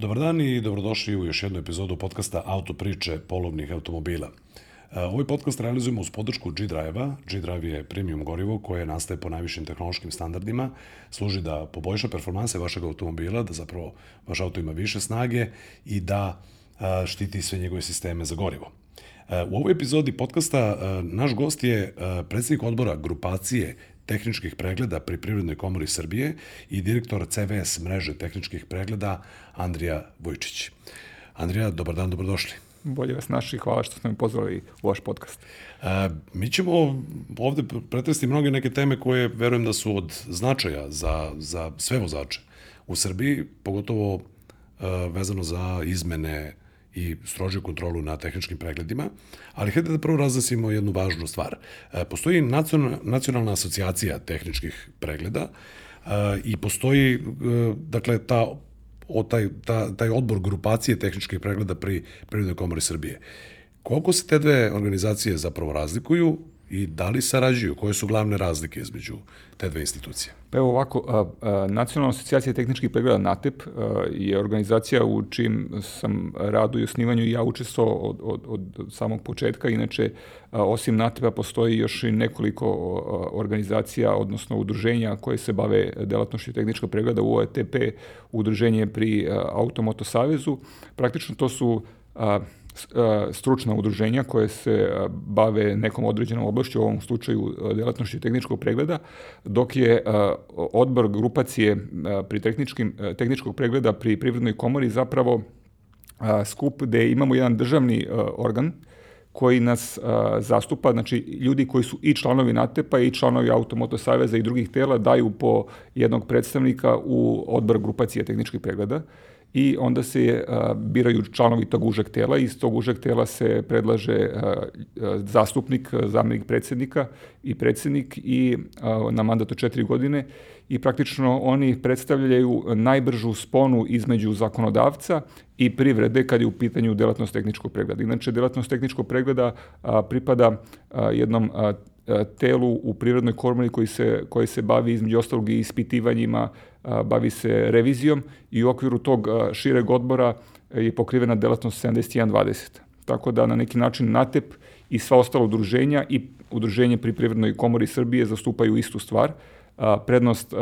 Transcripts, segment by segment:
Dobar dan i dobrodošli u još jednu epizodu podcasta Auto priče polovnih automobila. E, ovaj podcast realizujemo uz podršku G-Drive-a. G-Drive je premium gorivo koje nastaje po najvišim tehnološkim standardima, služi da poboljša performanse vašeg automobila, da zapravo vaš auto ima više snage i da e, štiti sve njegove sisteme za gorivo. E, u ovoj epizodi podcasta naš gost je predsednik odbora grupacije tehničkih pregleda pri Privrednoj komori Srbije i direktor CVS mreže tehničkih pregleda Andrija Vujčić. Andrija, dobar dan, dobrodošli. Bolje vas naši, hvala što ste me pozvali u vaš podcast. E, mi ćemo ovde pretresti mnoge neke teme koje verujem da su od značaja za, za sve vozače u Srbiji, pogotovo e, vezano za izmene i strožiju kontrolu na tehničkim pregledima, ali hajde da prvo razlasimo jednu važnu stvar. E, postoji nacionalna asocijacija tehničkih pregleda e, i postoji, e, dakle, ta o taj, ta, taj odbor grupacije tehničkih pregleda pri Prirodnoj komori Srbije. Koliko se te dve organizacije zapravo razlikuju i da li sarađuju? Koje su glavne razlike između te dve institucije? Pa evo ovako, a, a, Nacionalna asocijacija tehničkih pregleda NATEP a, je organizacija u čim sam radu i osnivanju i ja učestvovao od, od, od samog početka. Inače, a, osim NATEP-a postoji još i nekoliko a, organizacija, odnosno udruženja koje se bave delatnošću tehničkog pregleda u OETP, udruženje pri a, Automoto Savezu. Praktično to su a, stručna udruženja koje se e, bave nekom određenom oblašću, u ovom slučaju e, delatnošću tehničkog pregleda, dok je odbor grupacije pri tehničkim, tehničkog pregleda pri Privrednoj komori zapravo skup gde imamo jedan državni organ koji nas zastupa, znači ljudi koji su i članovi NATEPA i članovi Automoto Saveza i drugih tela daju po jednog predstavnika u odbor grupacije tehničkih pregleda i onda se a, biraju članovi tog užeg tela i iz tog užeg tela se predlaže a, a, zastupnik, zamenik predsednika i predsednik i a, na mandat od četiri godine i praktično oni predstavljaju najbržu sponu između zakonodavca i privrede kad je u pitanju delatnost tehničkog pregleda. Inače, delatnost tehničkog pregleda a, pripada a, jednom a, telu u prirodnoj komori koji se, koji se bavi između ostalog i ispitivanjima, bavi se revizijom i u okviru tog šireg odbora je pokrivena delatnost 7120. Tako da na neki način NATEP i sva ostala udruženja i udruženje pri Privrednoj komori Srbije zastupaju istu stvar. Prednost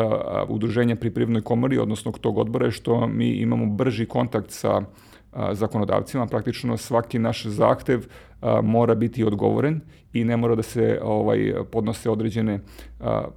udruženja pri Privrednoj komori, odnosno tog odbora, je što mi imamo brži kontakt sa zakonodavcima. Praktično svaki naš zahtev mora biti odgovoren i ne mora da se ovaj podnose određene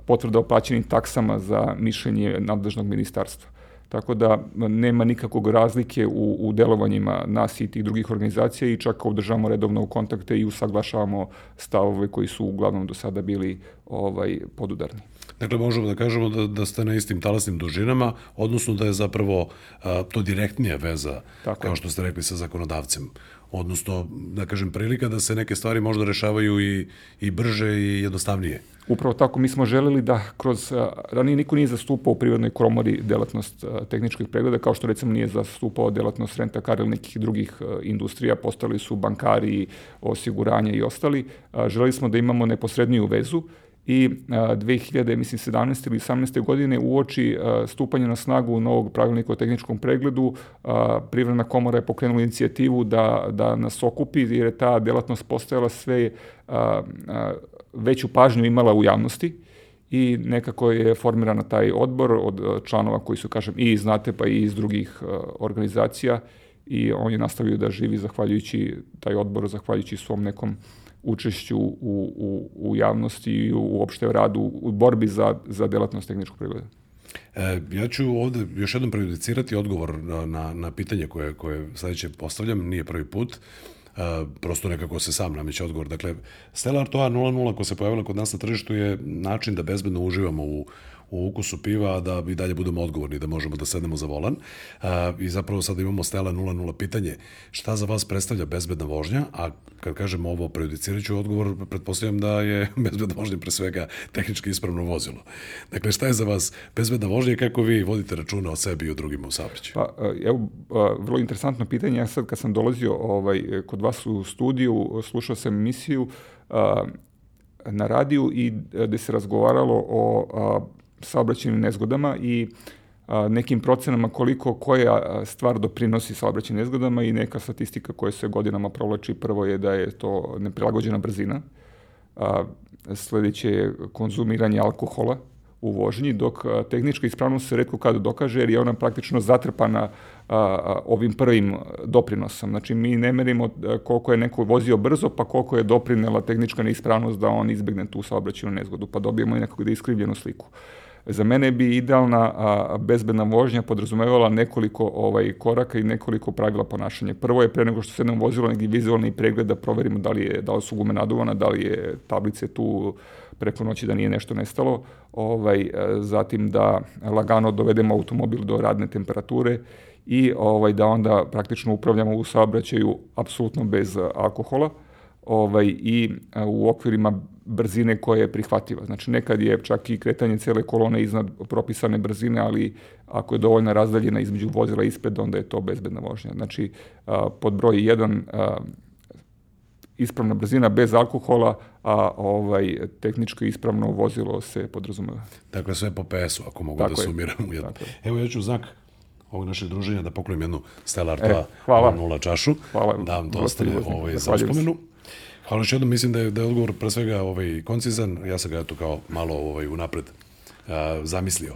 potvrde o plaćenim taksama za mišljenje nadležnog ministarstva. Tako da nema nikakvog razlike u, u delovanjima nas i tih drugih organizacija i čak održavamo redovno kontakte i usaglašavamo stavove koji su uglavnom do sada bili ovaj podudarni. Dakle, možemo da kažemo da, da ste na istim talasnim dužinama, odnosno da je zapravo a, to direktnija veza, Tako kao što ste rekli, sa zakonodavcem. Odnosno, da kažem, prilika da se neke stvari možda rešavaju i, i brže i jednostavnije. Upravo tako, mi smo želeli da kroz, ranije niko nije zastupao u privatnoj komori delatnost tehničkih pregleda, kao što recimo nije zastupao delatnost renta kar ili nekih drugih industrija, postali su bankari, osiguranja i ostali. Želeli smo da imamo neposredniju vezu i 2000, mislim, 17. ili 18. godine uoči stupanja na snagu novog pravilnika o tehničkom pregledu, Privredna komora je pokrenula inicijativu da, da nas okupi, jer je ta delatnost postajala sve veću pažnju imala u javnosti i nekako je formirana taj odbor od članova koji su, kažem, i iz NATO pa i iz drugih organizacija i on je nastavio da živi zahvaljujući taj odbor, zahvaljujući svom nekom učešću u, u, u javnosti i uopšte radu u borbi za, za delatnost tehničkog pregleda. E, ja ću ovde još jednom prejudicirati odgovor na, na, na pitanje koje, koje sledeće postavljam, nije prvi put. Uh, prosto nekako se sam nameće odgovor. Dakle, Stella Artois 00 ko se pojavila kod nas na tržištu je način da bezbedno uživamo u, u ukusu piva, da i dalje budemo odgovorni, da možemo da sednemo za volan. I zapravo sada imamo Stela 00 pitanje. Šta za vas predstavlja bezbedna vožnja? A kad kažemo ovo, prejudicirat ću odgovor, pretpostavljam da je bezbedna vožnja pre svega tehnički ispravno vozilo. Dakle, šta je za vas bezbedna vožnja i kako vi vodite računa o sebi i o drugima u saobraćaju? Pa, evo, vrlo interesantno pitanje. Ja sad kad sam dolazio ovaj, kod vas u studiju, slušao sam emisiju na radiju i gde se razgovaralo o saobraćajnim nezgodama i nekim procenama koliko koja stvar doprinosi saobraćajnim nezgodama i neka statistika koja se godinama provlači. Prvo je da je to neprilagođena brzina, a, sledeće je konzumiranje alkohola u vožnji, dok a, tehnička ispravnost se redko kada dokaže jer je ona praktično zatrpana a, ovim prvim doprinosom. Znači mi ne merimo koliko je neko vozio brzo, pa koliko je doprinela tehnička neispravnost da on izbegne tu saobraćajnu nezgodu, pa dobijemo i nekako da iskrivljenu sliku. Za mene bi idealna a, bezbedna vožnja podrazumevala nekoliko ovaj koraka i nekoliko pravila ponašanja. Prvo je pre nego što sedemo vozilo neki vizualni pregled da proverimo da li je da li su gume naduvane, da li je tablice tu preko noći da nije nešto nestalo. Ovaj zatim da lagano dovedemo automobil do radne temperature i ovaj da onda praktično upravljamo u saobraćaju apsolutno bez alkohola ovaj, i u okvirima brzine koja je prihvatljiva. Znači nekad je čak i kretanje cele kolone iznad propisane brzine, ali ako je dovoljna razdaljena između vozila ispred, onda je to bezbedna vožnja. Znači pod broj 1 ispravna brzina bez alkohola, a ovaj tehnički ispravno vozilo se podrazumeva. Dakle, sve po PS-u, ako mogu Tako da sumiram u jedno. Evo ja ću znak ovog našeg druženja da poklonim jednu Stellar 2 e, hvala. 0 čašu, hvala. da vam to ostane ovaj, za uspomenu. Hvala još jednom, mislim da je, da je odgovor pre svega ovaj, koncizan, ja sam ga eto kao malo ovaj, unapred zamislio.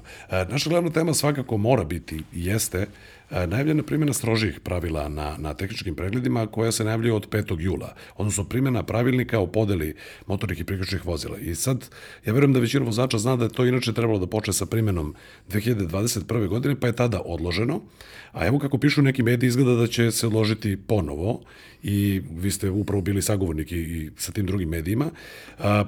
Naša glavna tema svakako mora biti i jeste najavljena primjena strožih pravila na, na tehničkim pregledima koja se najavljuje od 5. jula, odnosno primjena pravilnika o podeli motornih i priključnih vozila. I sad, ja verujem da većina vozača zna da je to inače trebalo da počne sa primjenom 2021. godine, pa je tada odloženo. A evo kako pišu neki mediji, izgleda da će se odložiti ponovo i vi ste upravo bili sagovornik i, i sa tim drugim medijima. A,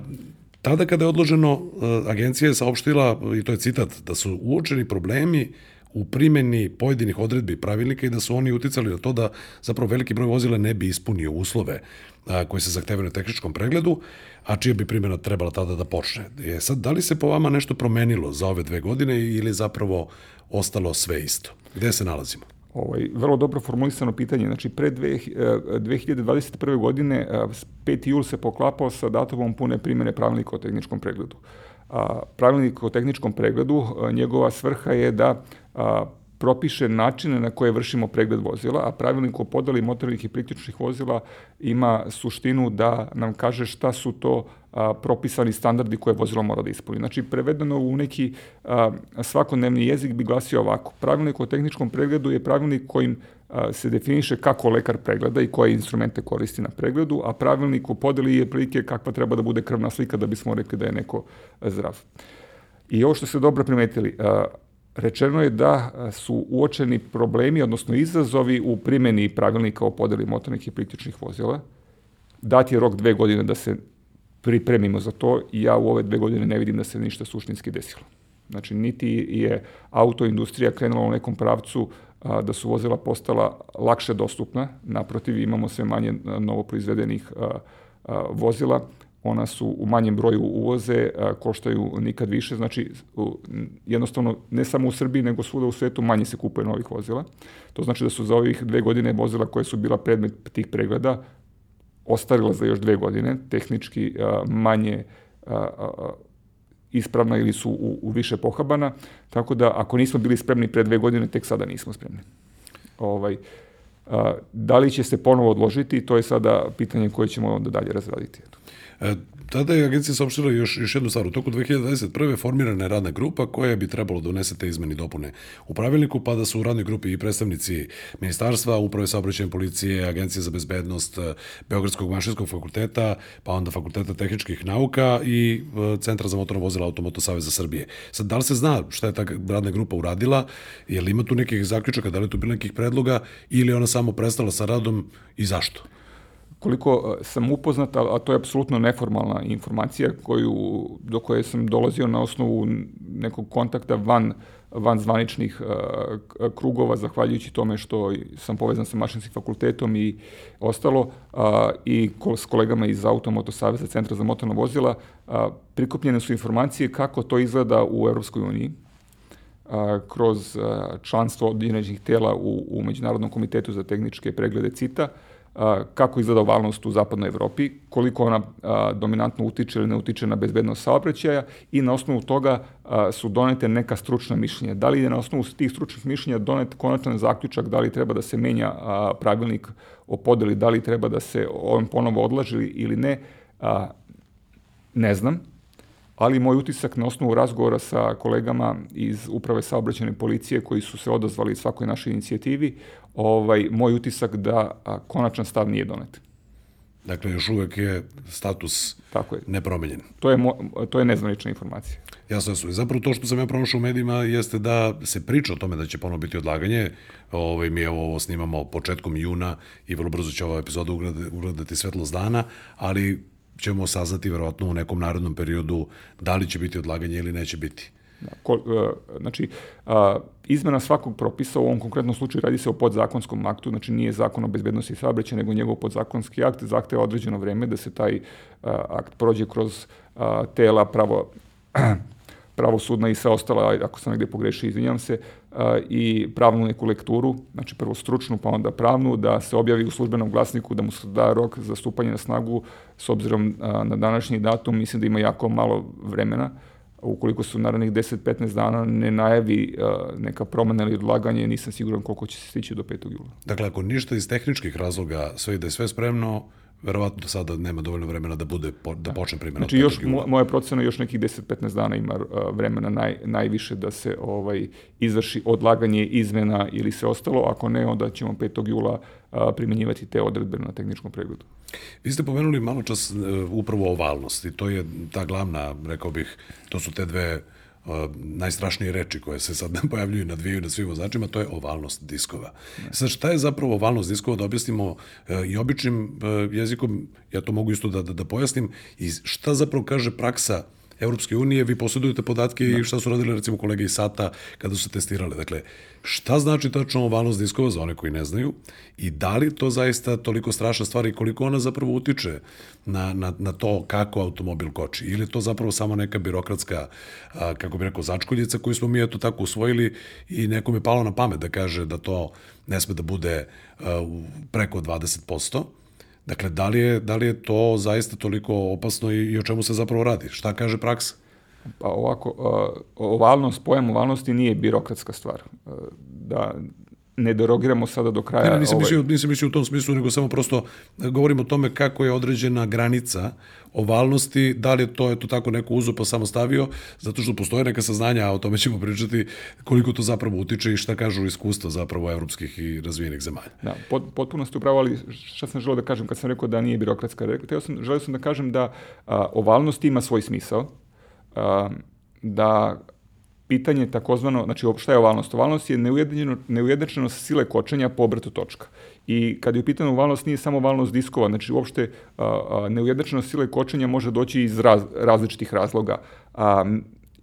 tada kada je odloženo, agencija je saopštila, i to je citat, da su uočeni problemi u primeni pojedinih odredbi pravilnika i da su oni uticali na to da zapravo veliki broj vozila ne bi ispunio uslove a, koji se zahtevaju na tehničkom pregledu, a čija bi primjena trebala tada da počne. Je sad, da li se po vama nešto promenilo za ove dve godine ili zapravo ostalo sve isto? Gde se nalazimo? Ovaj, vrlo dobro formulisano pitanje. Znači, pre dve, 2021. Eh, godine 5. jul se poklapao sa datumom pune primjene pravilnika o tehničkom pregledu. A, pravilnik o tehničkom pregledu, a, njegova svrha je da a, propiše načine na koje vršimo pregled vozila, a pravilnik o podeli motornih i priključnih vozila ima suštinu da nam kaže šta su to a, propisani standardi koje vozilo mora da ispuni. Znači, prevedeno u neki a, svakodnevni jezik bi glasio ovako. Pravilnik o tehničkom pregledu je pravilnik kojim a, se definiše kako lekar pregleda i koje instrumente koristi na pregledu, a pravilnik o podeli je prilike kakva treba da bude krvna slika da bismo rekli da je neko zdrav. I ovo što ste dobro primetili, a, rečeno je da su uočeni problemi, odnosno izazovi u primjeni pravilnika o podeli motornih i priključnih vozila. Dat je rok dve godine da se pripremimo za to i ja u ove dve godine ne vidim da se ništa suštinski desilo. Znači, niti je autoindustrija krenula u nekom pravcu a, da su vozila postala lakše dostupna, naprotiv imamo sve manje novo proizvedenih a, a, vozila, ona su u manjem broju uvoze, koštaju nikad više, znači jednostavno ne samo u Srbiji nego svuda u svetu manje se kupuje novih vozila. To znači da su za ovih dve godine vozila koje su bila predmet tih pregleda ostarila za još dve godine, tehnički manje ispravna ili su u, u više pohabana, tako da ako nismo bili spremni pre dve godine, tek sada nismo spremni. Ovaj, a, da li će se ponovo odložiti, to je sada pitanje koje ćemo onda dalje razraditi. Tada je agencija saopštila još, još jednu stvar. U toku 2021. formirana je radna grupa koja bi trebalo da unese te izmeni dopune u pravilniku, pa da su u radnoj grupi i predstavnici ministarstva, uprave saobraćajne policije, agencije za bezbednost, e, Beogradskog mašinskog fakulteta, pa onda fakulteta tehničkih nauka i e, Centra za motorno vozila Automoto Saveza Srbije. Sad, da li se zna šta je ta radna grupa uradila? Je li ima tu nekih zaključaka? Da li je tu bilo nekih predloga? Ili ona samo prestala sa radom i zašto? Koliko e, sam upoznat, a to je apsolutno neformalna informacija koju, do koje sam dolazio na osnovu nekog kontakta van, van zvaničnih uh, krugova, zahvaljujući tome što sam povezan sa mašinskim fakultetom i ostalo, uh, i ko, s kolegama iz Automoto Saveza Centra za motorna vozila, uh, prikupljene su informacije kako to izgleda u Evropskoj uniji, kroz članstvo određenih tela u, u Međunarodnom komitetu za tehničke preglede CITA, kako izgleda ovalnost u zapadnoj Evropi, koliko ona dominantno utiče ili ne utiče na bezbednost saobraćaja i na osnovu toga su donete neka stručna mišljenja. Da li je na osnovu tih stručnih mišljenja donet konačan zaključak da li treba da se menja pravilnik o podeli, da li treba da se on ponovo odlaži ili ne, ne znam ali moj utisak na osnovu razgovora sa kolegama iz Uprave saobraćene policije koji su se odazvali svakoj našoj inicijativi, ovaj, moj utisak da a, konačan stav nije donet. Dakle, još uvek je status Tako je. nepromenjen. To je, mo, to je nezvanična informacija. Jasno su. Zapravo to što sam ja pronašao u medijima jeste da se priča o tome da će ponovo biti odlaganje. Ovaj, mi evo ovo snimamo početkom juna i vrlo brzo će ova epizoda ugledati svetlost dana, ali ćemo saznati verovatno u nekom narodnom periodu da li će biti odlaganje ili neće biti. Ko, uh, znači, izmena svakog propisa, u ovom konkretnom slučaju radi se o podzakonskom aktu, znači nije zakon o bezbednosti saobraćaja, nego njegov podzakonski akt, zahteva određeno vreme da se taj akt prođe kroz tela pravo pravosudna i sve ostala, ako sam negde pogrešio, izvinjam se, i pravnu neku lekturu, znači prvo stručnu, pa onda pravnu, da se objavi u službenom glasniku, da mu se da rok za stupanje na snagu, s obzirom na današnji datum, mislim da ima jako malo vremena, ukoliko su narednih 10-15 dana ne najavi neka promena ili odlaganje, nisam siguran koliko će se stići do 5. jula. Dakle, ako ništa iz tehničkih razloga sve ide sve spremno, verovatno do sada nema dovoljno vremena da bude da, da. počne primjena. Znači još moja procena još nekih 10-15 dana ima vremena naj, najviše da se ovaj izvrši odlaganje izmena ili sve ostalo, ako ne onda ćemo 5. jula a, primenjivati te odredbe na tehničkom pregledu. Vi ste pomenuli malo čas uh, upravo ovalnost i to je ta glavna, rekao bih, to su te dve uh, najstrašnije reči koje se sad pojavljuju na dviju na svim vozačima, to je ovalnost diskova. Ne. Sad, šta je zapravo ovalnost diskova, da objasnimo e, i običnim e, jezikom, ja to mogu isto da, da, da pojasnim, i šta zapravo kaže praksa Evropske unije, vi posjedujete podatke da. i šta su radili recimo kolege iz SATA kada su se testirale. Dakle, šta znači tačno ovalnost diskova za one koji ne znaju i da li to zaista toliko strašna stvar i koliko ona zapravo utiče na, na, na to kako automobil koči ili to zapravo samo neka birokratska, a, kako bi rekao, začkoljica koju smo mi eto tako usvojili i nekom je palo na pamet da kaže da to ne sme da bude a, preko 20%. Dakle, da li je, da li je to zaista toliko opasno i, i o čemu se zapravo radi? Šta kaže praksa? Pa ovako, ovalnost, pojam ovalnosti nije birokratska stvar. Da ne derogiramo sada do kraja. Ne, nisam, ovaj... mislio, nisam mislio u tom smislu, nego samo prosto govorimo o tome kako je određena granica ovalnosti, da li je to, je to tako neko uzo pa samo stavio, zato što postoje neka saznanja, a o tome ćemo pričati, koliko to zapravo utiče i šta kažu iskustva zapravo evropskih i razvijenih zemalja. Da, pot, potpuno ste upravo, ali šta sam želeo da kažem kad sam rekao da nije birokratska, teo sam, želeo sam da kažem da a, ovalnost ima svoj smisao, a, da pitanje takozvano, znači šta je ovalnost? Ovalnost je neujednačenost sile kočenja po obrtu točka. I kad je u pitanju ovalnost, nije samo ovalnost diskova, znači uopšte neujednačenost sile kočenja može doći iz raz, različitih razloga. A,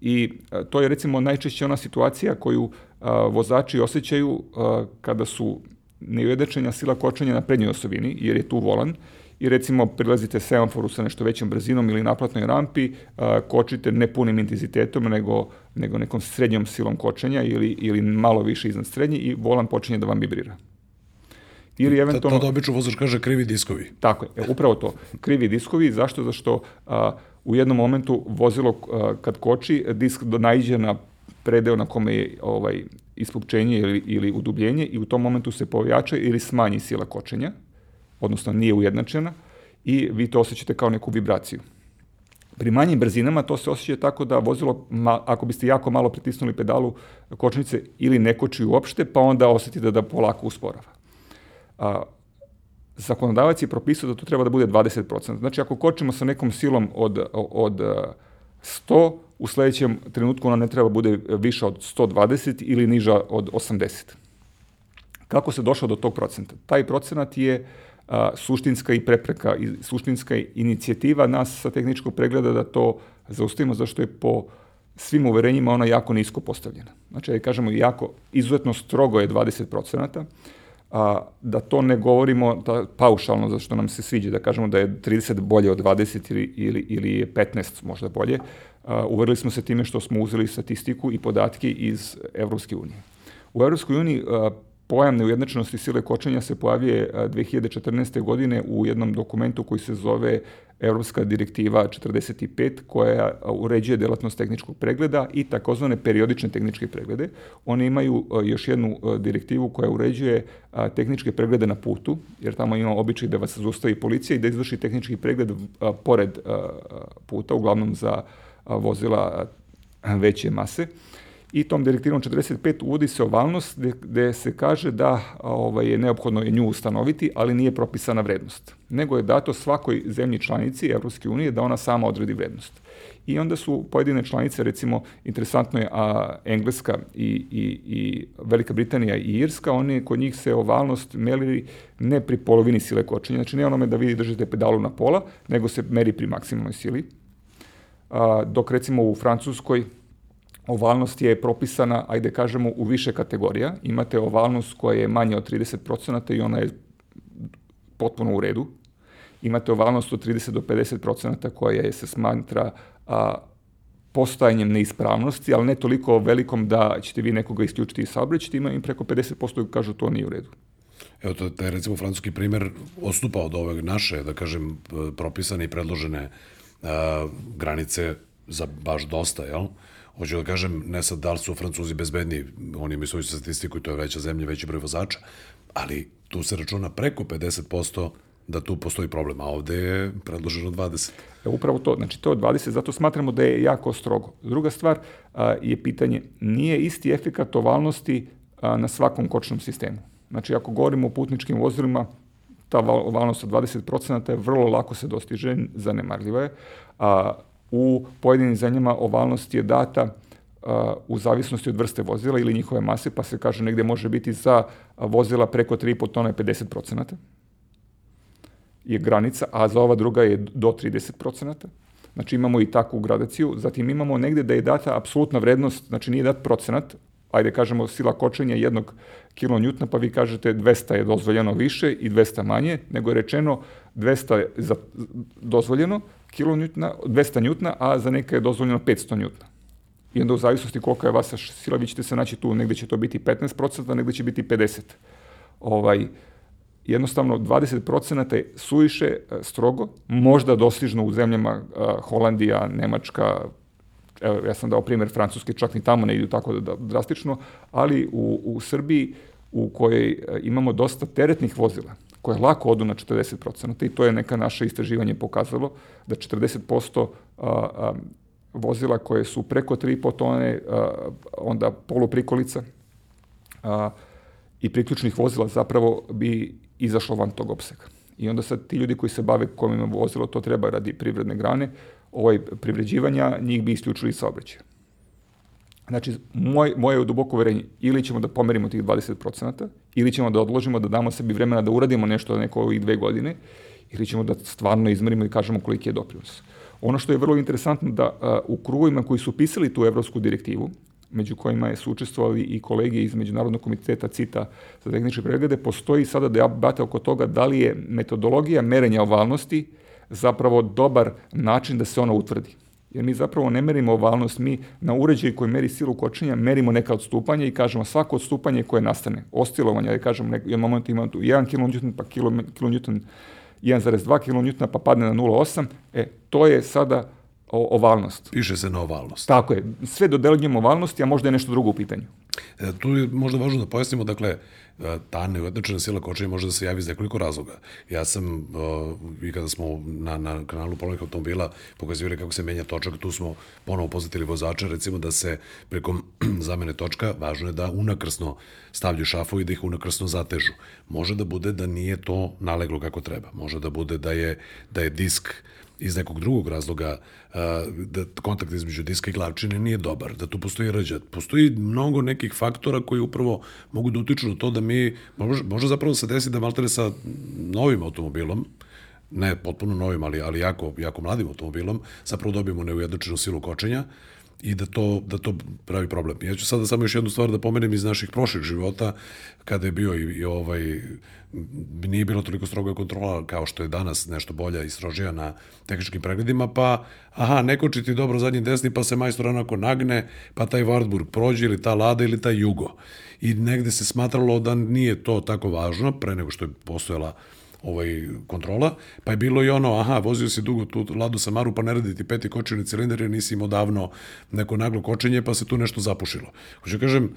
I to je recimo najčešće ona situacija koju a, vozači osjećaju a, kada su neujednačenja sila kočenja na prednjoj osovini, jer je tu volan, i recimo prilazite semaforu sa nešto većom brzinom ili naplatnoj rampi, a, kočite ne punim intenzitetom, nego, nego nekom srednjom silom kočenja ili, ili malo više iznad srednje i volan počinje da vam vibrira. Ili eventualno... To, obično vozač kaže krivi diskovi. Tako je, e, upravo to. Krivi diskovi, zašto? Zašto a, u jednom momentu vozilo a, kad koči, disk naiđe na predeo na kome je ovaj, ispupčenje ili, ili udubljenje i u tom momentu se pojača ili smanji sila kočenja odnosno nije ujednačena i vi to osjećate kao neku vibraciju. Pri manjim brzinama to se osjeća tako da vozilo, ako biste jako malo pritisnuli pedalu kočnice ili ne koči uopšte, pa onda osetite da polako usporava. A, zakonodavac je propisao da to treba da bude 20%. Znači, ako kočimo sa nekom silom od, od 100, u sledećem trenutku ona ne treba bude viša od 120 ili niža od 80. Kako se došao do tog procenta? Taj procenat je uh, a, suštinska i prepreka i suštinska inicijativa nas sa tehničkog pregleda da to zaustavimo zašto je po svim uverenjima ona jako nisko postavljena. Znači, da kažemo, jako, izuzetno strogo je 20%, a, da to ne govorimo da, paušalno, zašto nam se sviđa, da kažemo da je 30 bolje od 20 ili, ili, ili je 15 možda bolje. A, uverili smo se time što smo uzeli statistiku i podatke iz Evropske unije. U Evropskoj uniji pojam neujednačenosti sile kočenja se pojavije 2014. godine u jednom dokumentu koji se zove Evropska direktiva 45 koja uređuje delatnost tehničkog pregleda i takozvane periodične tehničke preglede. Oni imaju još jednu direktivu koja uređuje tehničke preglede na putu, jer tamo ima običaj da vas zustavi policija i da izvrši tehnički pregled pored puta, uglavnom za vozila veće mase i tom direktivom 45 uvodi se ovalnost gde se kaže da ovaj, je neophodno je nju ustanoviti, ali nije propisana vrednost. Nego je dato svakoj zemlji članici Evropske unije da ona sama odredi vrednost. I onda su pojedine članice, recimo, interesantno je a, Engleska i, i, i Velika Britanija i Irska, oni kod njih se ovalnost meri ne pri polovini sile kočenja, znači ne onome da vi držite pedalu na pola, nego se meri pri maksimalnoj sili. A, dok recimo u Francuskoj Ovalnost je propisana, ajde kažemo, u više kategorija. Imate ovalnost koja je manja od 30% i ona je potpuno u redu. Imate ovalnost od 30 do 50% koja je, se smatra a, postajanjem neispravnosti, ali ne toliko velikom da ćete vi nekoga isključiti iz saobraćaja, ima im preko 50% kažu to nije u redu. Evo, to, je recimo francuski primer ostupa od ove naše, da kažem, propisane i predložene a, granice za baš dosta, jel? Hoću da kažem, ne sad da li su Francuzi bezbedni, oni imaju svoju statistiku i to je veća zemlja, veći broj vozača, ali tu se računa preko 50% da tu postoji problem, a ovde je predloženo 20. E, upravo to, znači to je 20, zato smatramo da je jako strogo. Druga stvar a, je pitanje, nije isti efekat ovalnosti a, na svakom kočnom sistemu. Znači, ako govorimo o putničkim vozilima, ta ovalnost od 20% je vrlo lako se dostiže, zanemarljiva je. A, u pojedinim zemljama ovalnost je data u zavisnosti od vrste vozila ili njihove mase, pa se kaže negde može biti za vozila preko 3,5 tona je 50% je granica, a za ova druga je do 30%. Znači imamo i takvu gradaciju. Zatim imamo negde da je data apsolutna vrednost, znači nije dat procenat, ajde kažemo sila kočenja jednog kilonjutna, pa vi kažete 200 je dozvoljeno više i 200 manje, nego je rečeno 200 je za, dozvoljeno, kilonjutna, 200 njutna, a za neka je dozvoljeno 500 njutna. I onda u zavisnosti kolika je vasa sila, vi ćete se naći tu, negde će to biti 15%, negde će biti 50%. Ovaj, jednostavno 20% je suviše e, strogo, možda dostižno u zemljama uh, Holandija, Nemačka, evo, ja sam dao primer Francuske, čak ni tamo ne idu tako da, drastično, ali u, u Srbiji u kojoj e, imamo dosta teretnih vozila, koje lako odu na 40% i to je neka naše istraživanje pokazalo, da 40% a, a, vozila koje su preko 3,5 tone, a, onda poluprikolica a, i priključnih vozila zapravo bi izašlo van tog opsega. I onda sad ti ljudi koji se bave kojima vozilo, to treba radi privredne grane, ovaj privređivanja, njih bi isključili iz saobraćaja. Znači, moj, moje je duboko uverenje, ili ćemo da pomerimo tih 20%, ili ćemo da odložimo, da damo sebi vremena da uradimo nešto neko ovih dve godine, ili ćemo da stvarno izmerimo i kažemo koliki je doprinos. Ono što je vrlo interesantno da a, u krugovima koji su pisali tu evropsku direktivu, među kojima je su učestvovali i kolege iz Međunarodnog komiteta CITA za tehničke preglede, postoji sada debata oko toga da li je metodologija merenja ovalnosti zapravo dobar način da se ona utvrdi jer mi zapravo ne merimo ovalnost, mi na uređaju koji meri silu kočenja merimo neka odstupanja i kažemo svako odstupanje koje nastane, oscilovanje, da kažemo, nek, jedan moment imamo tu 1 kN pa kN, 1,2 kN pa padne na 0,8, e, to je sada ovalnost. Piše se na ovalnost. Tako je, sve dodeljujemo ovalnosti, a možda je nešto drugo u pitanju. E, tu je možda važno da pojasnimo, dakle, e, ta neujednačena sila kočenja može da se javi iz nekoliko razloga. Ja sam, uh, i kada smo na, na kanalu polovnih automobila pokazivali kako se menja točak, tu smo ponovo poznatili vozača, recimo da se preko zamene točka, važno je da unakrsno stavlju šafu i da ih unakrsno zatežu. Može da bude da nije to naleglo kako treba. Može da bude da je, da je disk iz nekog drugog razloga da kontakt između diska i glavčine nije dobar, da tu postoji rđa. Postoji mnogo nekih faktora koji upravo mogu da utiču na to da mi, može, može zapravo se desi da maltene sa novim automobilom, ne potpuno novim, ali, ali jako, jako mladim automobilom, zapravo dobijemo neujednačenu silu kočenja, i da to, da to pravi problem. Ja ću sada samo još jednu stvar da pomenem iz naših prošlih života, kada je bio i, i ovaj, nije bilo toliko stroga kontrola kao što je danas nešto bolja i strožija na tehničkim pregledima, pa aha, neko ti dobro zadnji desni, pa se majstor onako nagne, pa taj Wartburg prođe ili ta Lada ili taj Jugo. I negde se smatralo da nije to tako važno, pre nego što je postojala ovaj, kontrola, pa je bilo i ono, aha, vozio si dugo tu Ladu Samaru, pa ne radi ti peti kočeni cilindar, jer nisi imao davno neko naglo kočenje, pa se tu nešto zapušilo. Hoću kažem,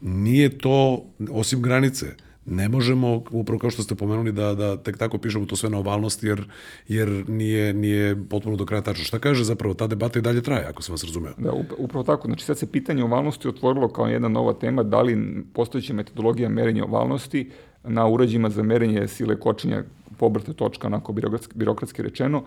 nije to, osim granice, ne možemo, upravo kao što ste pomenuli, da, da tek tako pišemo to sve na ovalnosti, jer, jer nije, nije potpuno do kraja tačno. Šta kaže zapravo, ta debata i dalje traje, ako sam vas razumeo. Da, upravo tako. Znači sad se pitanje ovalnosti otvorilo kao jedna nova tema, da li postojeća metodologija merenja ovalnosti na uređima za merenje sile kočenja pobrte točka, onako birokratski, birokratski rečeno,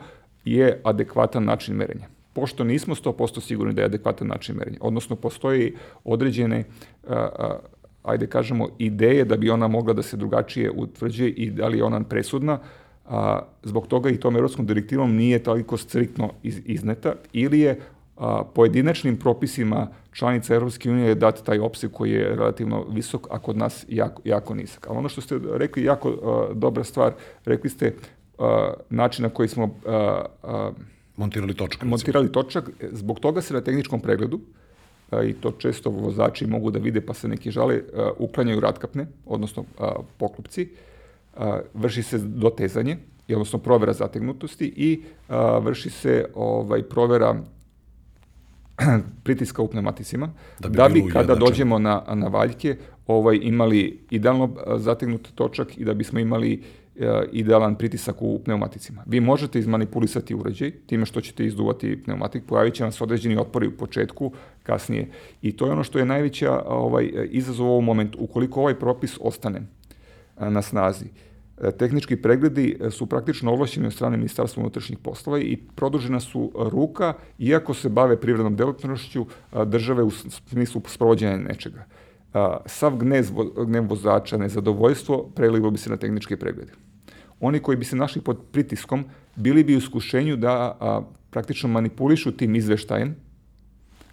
je adekvatan način merenja. Pošto nismo 100% sigurni da je adekvatan način merenja, odnosno postoji određene a, a, ajde kažemo, ideje da bi ona mogla da se drugačije utvrđuje i da li je ona presudna, a, zbog toga i tom evropskom direktivom nije toliko striktno iz, izneta, ili je a, pojedinačnim propisima članica Evropske unije dati taj opseg koji je relativno visok, a kod nas jako, jako nisak. Ali ono što ste rekli, jako a, dobra stvar, rekli ste a, način na koji smo a, a, montirali točak. Montirali točak, zbog toga se na tehničkom pregledu i to često vozači mogu da vide pa se neki žale, uklanjaju ratkapne, odnosno poklopci, vrši se dotezanje, odnosno provera zategnutosti i vrši se ovaj provera pritiska u pneumaticima, da bi, da bi kada dođemo na, na valjke ovaj, imali idealno zategnut točak i da bismo imali E, idealan pritisak u pneumaticima. Vi možete izmanipulisati uređaj time što ćete izduvati pneumatik, pojavit će vam se određeni otpori u početku, kasnije. I to je ono što je najveća ovaj, izazov u ovom momentu. Ukoliko ovaj propis ostane e, na snazi, e, tehnički pregledi su praktično ovlašćeni od strane Ministarstva unutrašnjih poslova i produžena su ruka, iako se bave privrednom delatnošću države u smislu sprovođenja nečega sav gnez, gnev vozača, nezadovoljstvo, prelilo bi se na tehničke preglede. Oni koji bi se našli pod pritiskom, bili bi u skušenju da a, praktično manipulišu tim izveštajem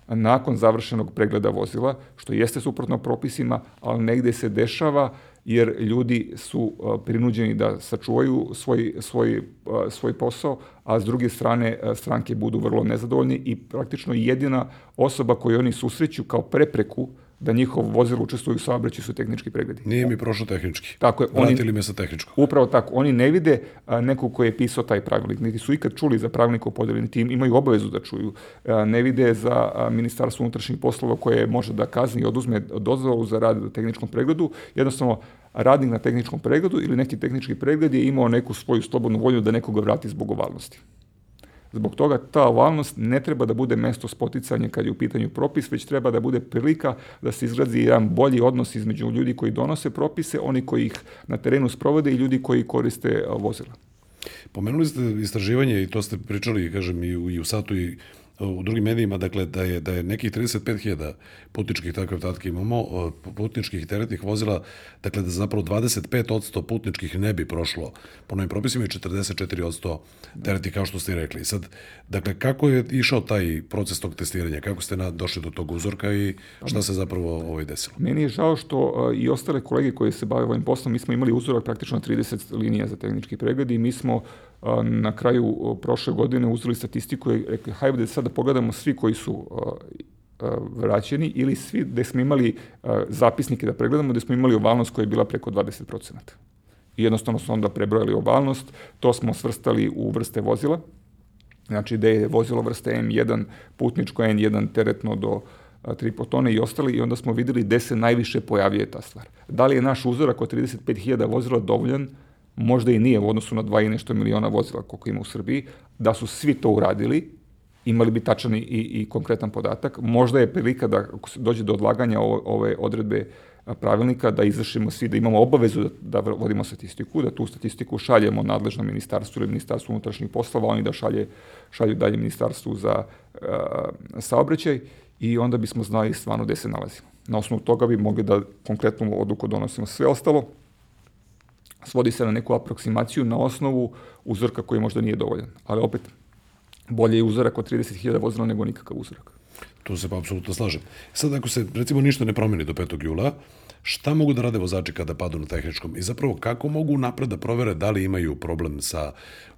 nakon završenog pregleda vozila, što jeste suprotno propisima, ali negde se dešava jer ljudi su prinuđeni da sačuvaju svoj, svoj, svoj posao, a s druge strane stranke budu vrlo nezadovoljni i praktično jedina osoba koju oni susreću kao prepreku da njihov vozilo učestvuju u saobraćaju su tehnički pregledi. Nije mi prošlo tehnički. Tako je. Vratili oni, me sa tehničkog. Upravo tako. Oni ne vide a, nekog koji je pisao taj pravilnik, niti su ikad čuli za pravilnik o podeli, niti imaju obavezu da čuju. A, ne vide za a, Ministarstvo unutrašnjih poslova koje može da kazni i oduzme dozvolu za rad na tehničkom pregledu. Jednostavno, radnik na tehničkom pregledu ili neki tehnički pregled je imao neku svoju slobodnu volju da nekoga vrati zbog ovalnosti. Zbog toga ta ovalnost ne treba da bude mesto spoticanja kad je u pitanju propis, već treba da bude prilika da se izgrazi jedan bolji odnos između ljudi koji donose propise, oni koji ih na terenu sprovode i ljudi koji koriste vozila. Pomenuli ste istraživanje i to ste pričali, kažem, i u, i u Satu i u drugim medijima, dakle, da je, da je nekih 35.000 putničkih takve podatke imamo, putničkih teretnih vozila, dakle, da zapravo 25% putničkih ne bi prošlo po novim propisima i 44% teretnih, kao što ste rekli. Sad, dakle, kako je išao taj proces tog testiranja? Kako ste na, došli do tog uzorka i šta se zapravo ovaj desilo? Meni je žao što i ostale kolege koji se bave ovim poslom, mi smo imali uzorak praktično 30 linija za tehnički pregled i mi smo na kraju prošle godine uzeli statistiku i rekli, hajde da sada pogledamo svi koji su vraćeni ili svi gde smo imali zapisnike da pregledamo, gde smo imali ovalnost koja je bila preko 20%. I jednostavno smo onda prebrojali ovalnost, to smo svrstali u vrste vozila, znači da je vozilo vrste M1, putničko N1, teretno do 3 tone i ostali i onda smo videli gde se najviše pojavljuje ta stvar. Da li je naš uzorak od 35.000 vozila dovoljan možda i nije u odnosu na 2 i nešto miliona vozila koliko ima u Srbiji, da su svi to uradili, imali bi tačan i, i konkretan podatak. Možda je prilika da ako dođe do odlaganja ove, ove odredbe pravilnika, da izvršimo svi, da imamo obavezu da, da vodimo statistiku, da tu statistiku šaljemo nadležnom ministarstvu ili ministarstvu unutrašnjih poslova, oni da šalje, šalju dalje ministarstvu za uh, saobraćaj i onda bismo znali stvarno gde se nalazimo. Na osnovu toga bi mogli da konkretnu odluku donosimo sve ostalo svodi se na neku aproksimaciju na osnovu uzorka koji možda nije dovoljan. Ali opet, bolje je uzorak od 30.000 vozila nego nikakav uzorak. Tu se pa apsolutno slažem. Sad ako se recimo ništa ne promeni do 5. jula, šta mogu da rade vozači kada padu na tehničkom i zapravo kako mogu napred da provere da li imaju problem sa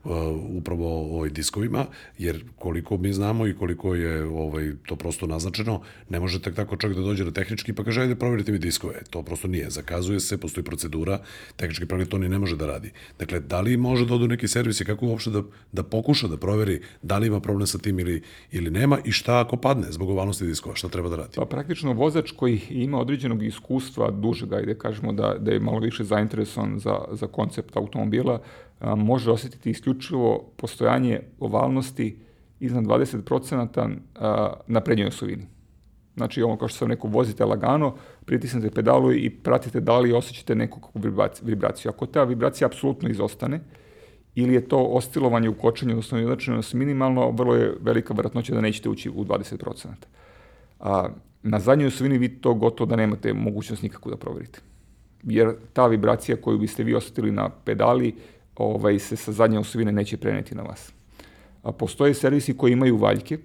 uh, upravo ovaj diskovima, jer koliko mi znamo i koliko je ovaj to prosto naznačeno, ne može tek tako čovjek da dođe na tehnički pa kaže ajde proverite mi diskove. To prosto nije. Zakazuje se, postoji procedura, tehnički pregled to ni ne može da radi. Dakle, da li može da odu neki servis i kako uopšte da, da pokuša da proveri da li ima problem sa tim ili, ili nema i šta ako padne zbog ovalnosti diskova, šta treba da radi? Pa praktično vozač koji ima određenog iskustva dužeg, ajde kažemo da, da je malo više zainteresovan za, za koncept automobila, a, može osetiti isključivo postojanje ovalnosti iznad 20% a, na prednjoj osovini. Znači, ovo kao što sam rekao, vozite lagano, pritisnete pedalu i pratite da li osjećate neku vibraciju. Ako ta vibracija apsolutno izostane, ili je to oscilovanje u kočenju, odnosno jednačenost minimalno, vrlo je velika vratnoća da nećete ući u 20%. A, na zadnjoj osovini vi to gotovo da nemate mogućnost nikako da proverite. Jer ta vibracija koju biste vi osetili na pedali ovaj, se sa zadnje osovine neće preneti na vas. A postoje servisi koji imaju valjke,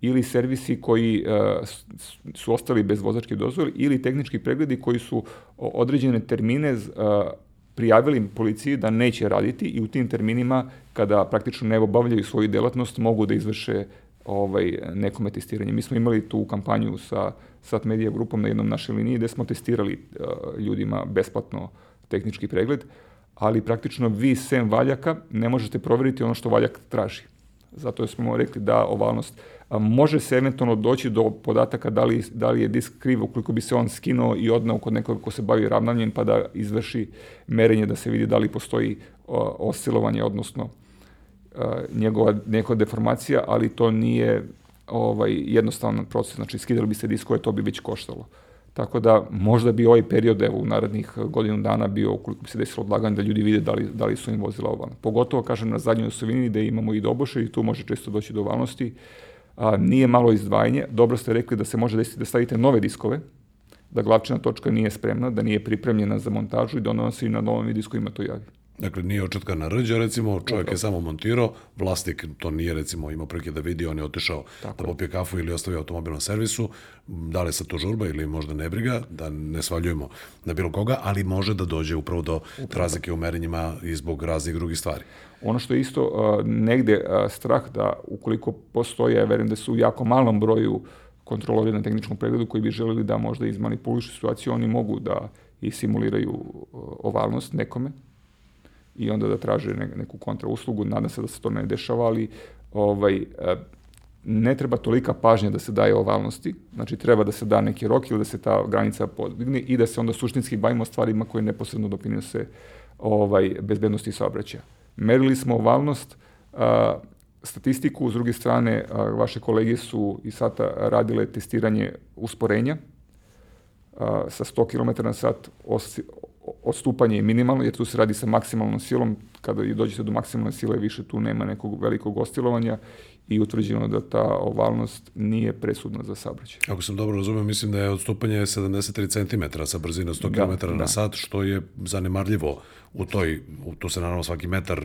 ili servisi koji uh, su ostali bez vozačke dozvole, ili tehnički pregledi koji su određene termine uh, prijavili policiji da neće raditi i u tim terminima, kada praktično ne obavljaju svoju delatnost, mogu da izvrše ovaj, nekome testiranje. Mi smo imali tu kampanju sa Sat Media grupom na jednom našoj liniji gde smo testirali uh, ljudima besplatno tehnički pregled, ali praktično vi sem valjaka ne možete proveriti ono što valjak traži. Zato smo rekli da ovalnost može se eventualno doći do podataka da li, da li je disk kriv ukoliko bi se on skinuo i odnao kod nekoga ko se bavi ravnanjem pa da izvrši merenje da se vidi da li postoji oscilovanje, odnosno njegova neka deformacija, ali to nije ovaj, jednostavan proces, znači skidali bi se diskove, to bi već koštalo. Tako da možda bi ovaj period evo, u narednih godinu dana bio, ukoliko bi se desilo odlaganje, da ljudi vide da li, da li su im vozila ovalna. Pogotovo, kažem, na zadnjoj osovini gde imamo i doboše i tu može često doći do ovalnosti. A, nije malo izdvajanje. Dobro ste rekli da se može desiti da stavite nove diskove, da glavčina točka nije spremna, da nije pripremljena za montažu i da ona se i na novim diskovima to javi. Dakle, nije očetkana rđa, recimo, čovjek je samo montirao, vlasnik to nije, recimo, imao prilike da vidi, on je otišao Tako. da popije kafu ili ostavio automobil na servisu, da li sa to žurba ili možda ne briga, da ne svaljujemo na bilo koga, ali može da dođe upravo do upravo. razlike u merenjima i zbog raznih drugih stvari. Ono što je isto uh, negde uh, strah da ukoliko postoje, ja verujem da su u jako malom broju kontrolori na tehničkom pregledu koji bi želeli da možda izmanipulišu situaciju, oni mogu da i simuliraju ovalnost nekome, i onda da traže ne, neku kontrauslugu. Nadam se da se to ne dešava, ali ovaj, e, ne treba tolika pažnja da se daje ovalnosti, znači treba da se da neki rok ili da se ta granica podigne i da se onda suštinski bavimo stvarima koje neposredno doprinose ovaj, bezbednosti saobraćaja. Merili smo ovalnost, a, statistiku, s druge strane, a, vaše kolege su i sada radile testiranje usporenja a, sa 100 km na sat odstupanje je minimalno, jer tu se radi sa maksimalnom silom, kada dođete do maksimalne sile, više tu nema nekog velikog ostilovanja i utvrđeno da ta ovalnost nije presudna za saobraćaj. Ako sam dobro razumio, mislim da je odstupanje 73 cm sa brzinom 100 da, km na da. sat, što je zanemarljivo u toj, u, tu se naravno svaki metar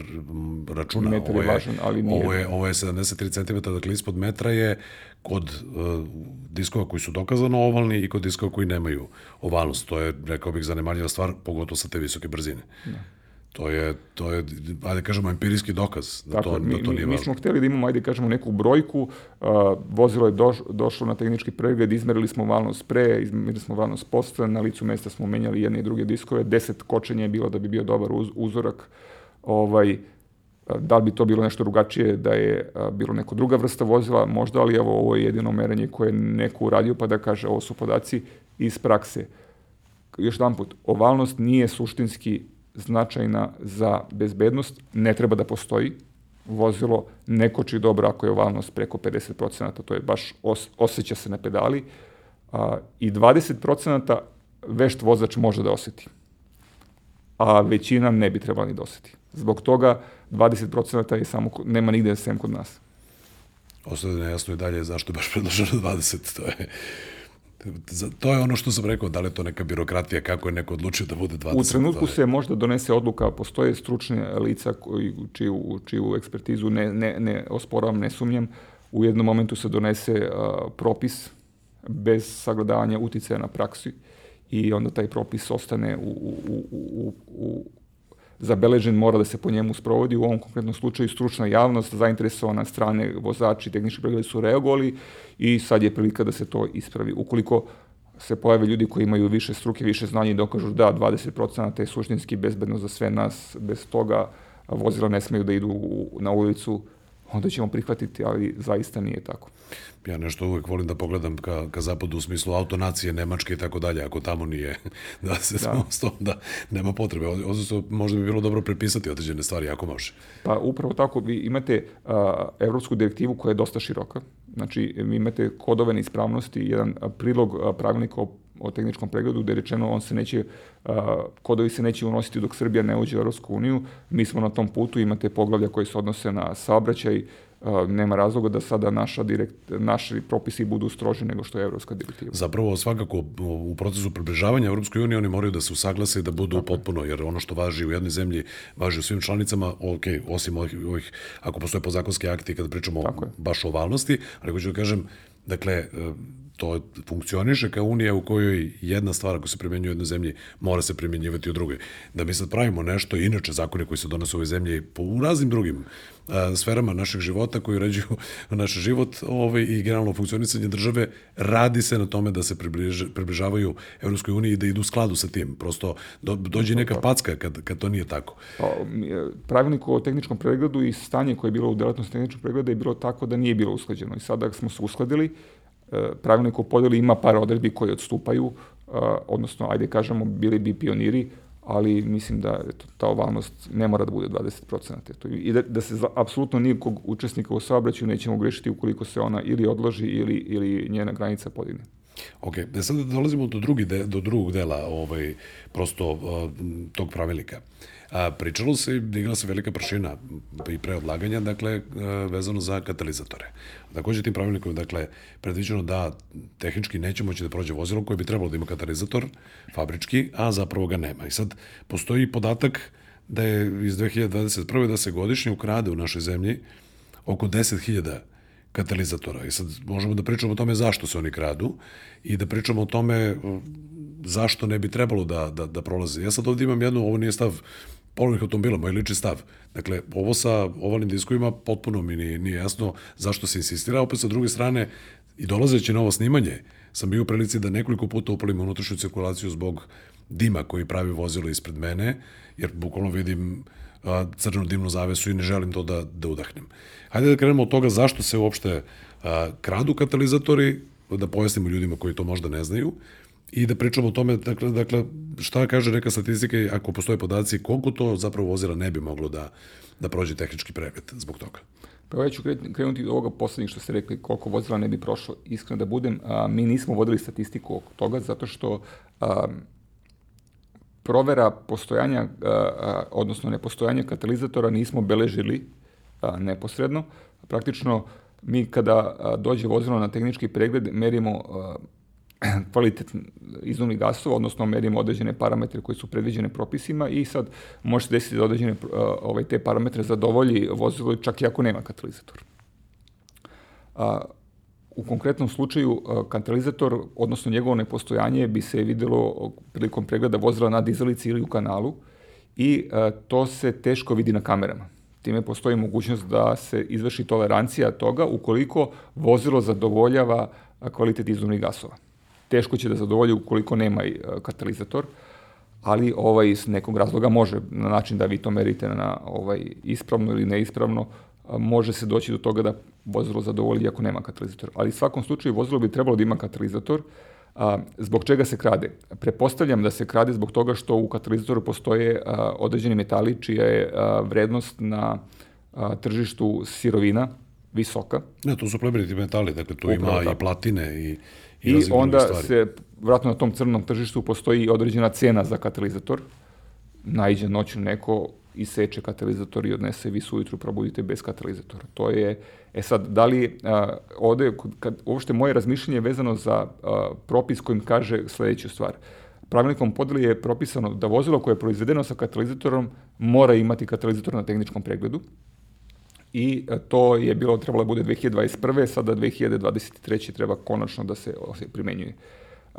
računa. Metar ovo je, je važan, ali nije. Ovo je, ovo je 73 cm, dakle ispod metra je kod uh, diskova koji su dokazano ovalni i kod diskova koji nemaju ovalnost. To je, rekao bih, zanemarljiva stvar, pogotovo sa te visoke brzine. Da. To je, to je, ajde kažemo, empirijski dokaz da, Tako, to, mi, da to nije mi, mi smo hteli da imamo, ajde kažemo, neku brojku, uh, vozilo je doš, došlo na tehnički pregled, izmerili smo valnost pre, izmerili smo valnost posle, na licu mesta smo menjali jedne i druge diskove, deset kočenja je bilo da bi bio dobar uz, uzorak, ovaj, da li bi to bilo nešto drugačije, da je a, bilo neko druga vrsta vozila, možda, ali evo, ovo je jedino merenje koje je neko uradio, pa da kaže, ovo su podaci iz prakse. Još jedan put, ovalnost nije suštinski značajna za bezbednost, ne treba da postoji. Vozilo ne koči dobro ako je ovalnost preko 50%, to je baš os, osjeća se na pedali. A, I 20% vešt vozač može da oseti. A većina ne bi trebala ni da oseti. Zbog toga 20% je samo, nema nigde sem kod nas. Ostaje nejasno i dalje zašto je baš predloženo 20, to je To je ono što sam rekao, da li je to neka birokratija, kako je neko odlučio da bude 20. U trenutku se možda donese odluka, postoje stručne lica koji, čiju, čiju ekspertizu ne, ne, ne osporavam, ne sumnjam, u jednom momentu se donese propis bez sagledavanja uticaja na praksi i onda taj propis ostane u, u, u, u zabeležen, mora da se po njemu sprovodi. U ovom konkretnom slučaju stručna javnost, zainteresovana strane, vozači, tehnički pregledi su reagovali i sad je prilika da se to ispravi. Ukoliko se pojave ljudi koji imaju više struke, više znanja i dokažu da 20% je suštinski bezbedno za sve nas, bez toga vozila ne smeju da idu na ulicu, onda ćemo prihvatiti, ali zaista nije tako. Ja nešto uvek volim da pogledam ka, ka zapadu u smislu autonacije, Nemačke i tako dalje, ako tamo nije da se da. Sto, da nema potrebe. Odnosno, možda bi bilo dobro prepisati određene stvari, ako može. Pa upravo tako, vi imate a, evropsku direktivu koja je dosta široka, znači vi imate kodove neispravnosti, jedan prilog pravilnika o o tehničkom pregledu gde je rečeno on se neće, a, kodovi se neće unositi dok Srbija ne uđe u Europsku uniju. Mi smo na tom putu, imate poglavlja koji se odnose na saobraćaj, nema razloga da sada naša direkt, naši propisi budu stroži nego što je evropska direktiva. Zapravo svakako u procesu približavanja Evropskoj uniji oni moraju da se usaglase i da budu Tako potpuno, jer ono što važi u jednoj zemlji važi u svim članicama, ok, osim ovih, ovih ako postoje podzakonske akti kada pričamo baš o valnosti, ali hoću da kažem, dakle, to funkcioniše kao unija u kojoj jedna stvar ako se primenjuje u jednoj zemlji mora se primenjivati u drugoj. Da mi sad pravimo nešto, inače zakone koji se donose u ovoj zemlji po, u raznim drugim a, sferama našeg života koji uređuju naš život ovaj, i generalno funkcionisanje države, radi se na tome da se približ, približavaju Evropskoj uniji i da idu u skladu sa tim. Prosto do, dođe neka packa kad, kad to nije tako. Pa, pravilnik o tehničkom pregledu i stanje koje je bilo u delatnosti tehničkog pregleda je bilo tako da nije bilo usklađeno. I sada smo se uskladili, E, pravilnik o podeli ima par odredbi koje odstupaju, e, odnosno, ajde kažemo, bili bi pioniri, ali mislim da eto, ta ovalnost ne mora da bude 20%. Eto, I da, da se za, apsolutno nikog učesnika u saobraćaju nećemo grešiti ukoliko se ona ili odloži ili, ili njena granica podigne. Ok, da sad dolazimo do, drugi de, do drugog dela ovaj, prosto uh, tog pravilnika. Uh, A, pričalo se, digla se velika prašina i pre odlaganja, dakle, e, vezano za katalizatore. Takođe tim pravilnikom, dakle, predviđeno da tehnički neće moći da prođe vozilo koje bi trebalo da ima katalizator fabrički, a zapravo ga nema. I sad postoji podatak da je iz 2021. da se godišnje ukrade u našoj zemlji oko 10.000 katalizatora. I sad možemo da pričamo o tome zašto se oni kradu i da pričamo o tome zašto ne bi trebalo da, da, da prolaze. Ja sad ovdje imam jednu, ovo nije stav polovnih automobila, moj lični stav. Dakle, ovo sa ovalnim diskovima potpuno mi nije, nije jasno zašto se insistira. Opet sa druge strane, i dolazeći na ovo snimanje, sam bio u prilici da nekoliko puta upalim unutrašnju cirkulaciju zbog dima koji pravi vozilo ispred mene, jer bukvalno vidim a, crnu dimnu zavesu i ne želim to da, da udahnem. Hajde da krenemo od toga zašto se uopšte a, kradu katalizatori, da pojasnimo ljudima koji to možda ne znaju, i da pričamo o tome, dakle, dakle šta kaže neka statistika ako postoje podaci, koliko to zapravo vozila ne bi moglo da, da prođe tehnički pregled zbog toga. Pa ja ću krenuti od ovoga poslednjeg što ste rekli, koliko vozila ne bi prošlo. Iskreno da budem, a, mi nismo vodili statistiku oko toga, zato što a, provera postojanja, a, a, odnosno nepostojanja katalizatora nismo beležili a, neposredno. Praktično, mi kada a, dođe vozilo na tehnički pregled, merimo a, kvalitet izduvnih gasova, odnosno merimo određene parametre koji su predviđene propisima i sad može se desiti da određene ovaj, te parametre zadovolji vozilo čak i ako nema katalizator. A, u konkretnom slučaju katalizator, odnosno njegovo nepostojanje bi se videlo prilikom pregleda vozila na dizalici ili u kanalu i a, to se teško vidi na kamerama. Time postoji mogućnost da se izvrši tolerancija toga ukoliko vozilo zadovoljava kvalitet izduvnih gasova teško će da zadovolji ukoliko nema e, katalizator, ali ovaj iz nekog razloga može na način da vi to merite na ovaj ispravno ili neispravno može se doći do toga da vozilo zadovolji ako nema katalizator. Ali u svakom slučaju vozilo bi trebalo da ima katalizator. A, zbog čega se krade? Prepostavljam da se krade zbog toga što u katalizatoru postoje a, određeni metali čija je a, vrednost na a, tržištu sirovina visoka. Ne, to su plemeniti metali, dakle tu Upravo, ima i platine i I, I onda se, vratno na tom crnom tržištu postoji određena cena za katalizator. Najđe noću neko iseče katalizator i odnese vi ujutru probudite bez katalizatora. To je, e sad, da li a, ovde, kad, uopšte moje razmišljanje je vezano za a, propis kojim kaže sledeću stvar. Pravilnikom podeli je propisano da vozilo koje je proizvedeno sa katalizatorom mora imati katalizator na tehničkom pregledu i to je bilo trebalo da bude 2021. sada 2023. treba konačno da se primenjuje.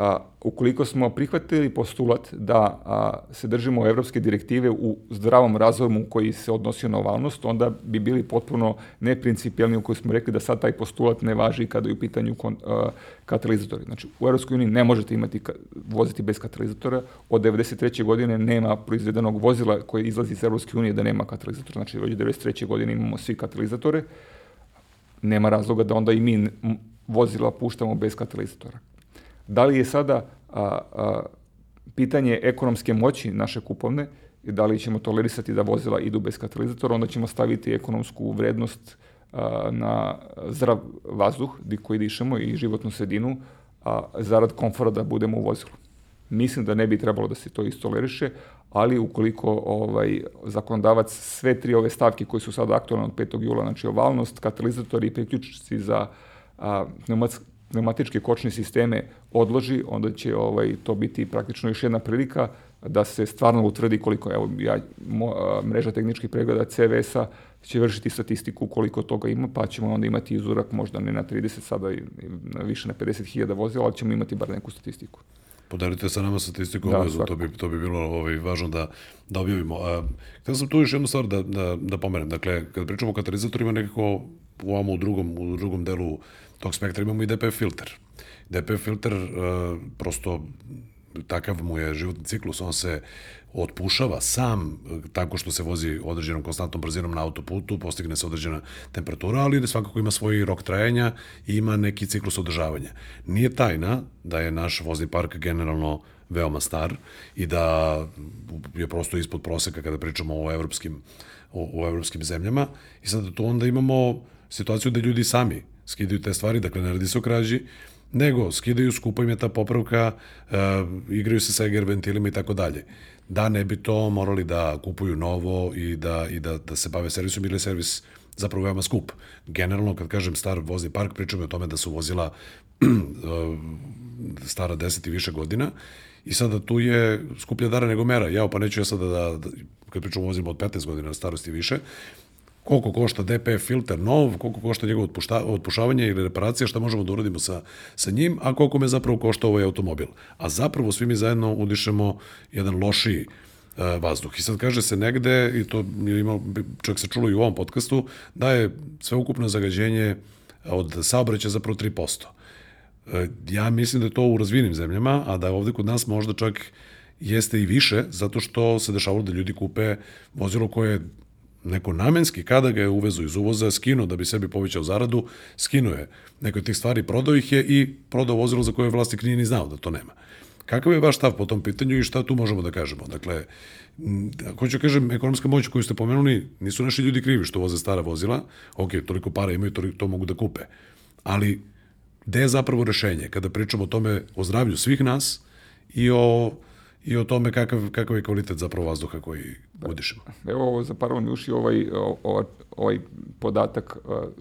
A, ukoliko smo prihvatili postulat da a, se držimo evropske direktive u zdravom razvoju koji se odnosio na ovalnost, onda bi bili potpuno neprincipijalni u kojoj smo rekli da sad taj postulat ne važi kada je u pitanju kon, a, katalizatori. Znači, u Evropskoj uniji ne možete imati voziti bez katalizatora. Od 93. godine nema proizvedenog vozila koje izlazi iz Evropske unije da nema katalizatora. Znači, od 93. godine imamo svi katalizatore. Nema razloga da onda i mi vozila puštamo bez katalizatora. Da li je sada a, a, pitanje ekonomske moći naše kupovne, da li ćemo tolerisati da vozila idu bez katalizatora, onda ćemo staviti ekonomsku vrednost a, na zdrav vazduh koji dišemo i životnu sredinu, a zarad komfora da budemo u vozilu. Mislim da ne bi trebalo da se to istoleriše, ali ukoliko ovaj, zakonodavac sve tri ove stavke koje su sada aktualne od 5. jula, znači ovalnost, katalizatori i priključici za a, pneumatičke kočne sisteme odloži, onda će ovaj, to biti praktično još jedna prilika da se stvarno utvrdi koliko, evo, ja, mo, mreža tehničkih pregleda CVS-a će vršiti statistiku koliko toga ima, pa ćemo onda imati izurak možda ne na 30 sada i na više na 50.000 vozila, ali ćemo imati bar neku statistiku. Podelite sa nama statistiku da, obavezu, to bi, to bi bilo ovaj, važno da, da objavimo. A, htio sam tu još jednu stvar da, da, da pomenem. Dakle, kad pričamo o katalizatorima, nekako u ovom u drugom, u drugom delu tog spektra imamo i DPF filter. DPF filter uh, prosto takav mu je životni ciklus, on se otpušava sam e, tako što se vozi određenom konstantnom brzinom na autoputu, postigne se određena temperatura, ali svakako ima svoj rok trajanja i ima neki ciklus održavanja. Nije tajna da je naš vozni park generalno veoma star i da je prosto ispod proseka kada pričamo o evropskim, o, o evropskim zemljama i sad tu onda imamo situaciju da ljudi sami skidaju te stvari, dakle ne radi se o krađi, nego skidaju, skupa im je ta popravka, uh, igraju se sa eger ventilima i tako dalje. Da ne bi to morali da kupuju novo i da, i da, da se bave servisom ili servis zapravo veoma skup. Generalno, kad kažem star vozni park, pričamo o tome da su vozila uh, stara 10 i više godina i sada tu je skuplja dara nego mera. Ja pa neću ja sada da, da kad pričamo o vozima od 15 godina starosti i više, koliko košta DPF filter nov, koliko košta njegovo otpušta, otpušavanje ili reparacija, šta možemo da uradimo sa, sa njim, a koliko me zapravo košta ovaj automobil. A zapravo svi mi zajedno udišemo jedan lošiji uh, vazduh. I sad kaže se negde, i to je imao, čak se čulo i u ovom podcastu, da je sveukupno zagađenje od saobraća zapravo 3%. Uh, e, ja mislim da je to u razvijenim zemljama, a da je ovde kod nas možda čak jeste i više, zato što se dešavalo da ljudi kupe vozilo koje neko namenski, kada ga je uvezu iz uvoza, skinuo da bi sebi povećao zaradu, skinuo je neke od tih stvari, prodao ih je i prodao vozilo za koje vlasnik nije ni znao da to nema. Kakav je vaš stav po tom pitanju i šta tu možemo da kažemo? Dakle, hoću da kažem, ekonomska moć koju ste pomenuli, nisu naši ljudi krivi što voze stara vozila, ok, toliko para imaju, toliko to mogu da kupe, ali gde je zapravo rešenje kada pričamo o tome, o zdravlju svih nas i o i o tome kakav, kakav je kvalitet zapravo vazduha koji udišemo. Evo, zapravo mi uši ovaj, ovaj, ovaj podatak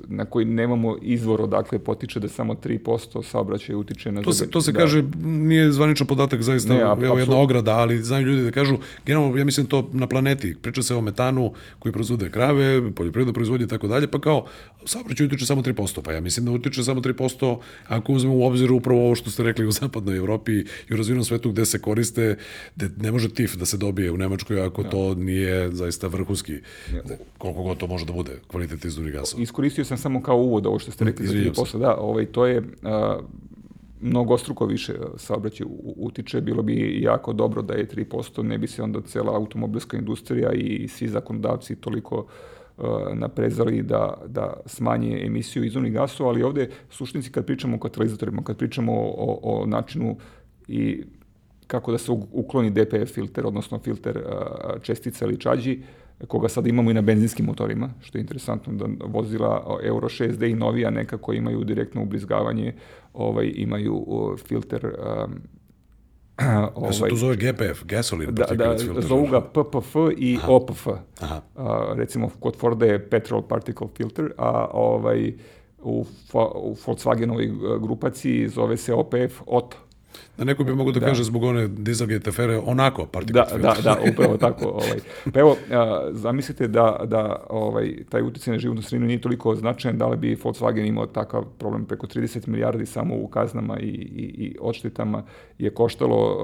na koji nemamo izvor odakle potiče da samo 3% saobraćaja utiče na... To se, to se da. kaže, nije zvaničan podatak zaista, ne, evo jedna ograda, ali znaju ljudi da kažu, generalno, ja mislim to na planeti, priča se o metanu koji proizvode krave, poljoprivredno proizvodnje i tako dalje, pa kao, saobraćaj utiče samo 3%, pa ja mislim da utiče samo 3% ako uzmemo u obzir upravo ovo što ste rekli u zapadnoj Evropi i u razvijenom svetu gde se koriste, gde ne može TIF da se dobije u Nemačkoj ako ja. to nije zaista vrhunski, koliko god to može da bude kvalitet izduvnih gasova. Iskoristio sam samo kao uvod ovo što ste rekli za 3%. Da, ovaj, to je a, mnogo struko više saobraćaj utiče, bilo bi jako dobro da je 3%, ne bi se onda cela automobilska industrija i svi zakonodavci toliko naprezali da, da smanje emisiju izumnih gasova, ali ovde suštinci kad pričamo o katalizatorima, kad pričamo o, o, o načinu i kako da se ukloni DPF filter, odnosno filter čestica ili čađi, koga sad imamo i na benzinskim motorima, što je interesantno da vozila Euro 6D i novija nekako imaju direktno ubrizgavanje, ovaj, imaju filter um, ovaj, ja se to zove GPF, gasoline da, da, zovu ga PPF i Aha. OPF. Aha. A, recimo kod Forda je petrol particle filter, a ovaj, u, u Volkswagenovoj grupaciji zove se OPF, OT, Da neko bi mogo da, da, kaže zbog one Dieselgate afere onako da, filter. Da, da, upravo tako. Ovaj. Pa evo, a, zamislite da, da ovaj, taj utjecaj na životnu sredinu nije toliko značajan, da li bi Volkswagen imao takav problem preko 30 milijardi samo u kaznama i, i, i odštetama je koštalo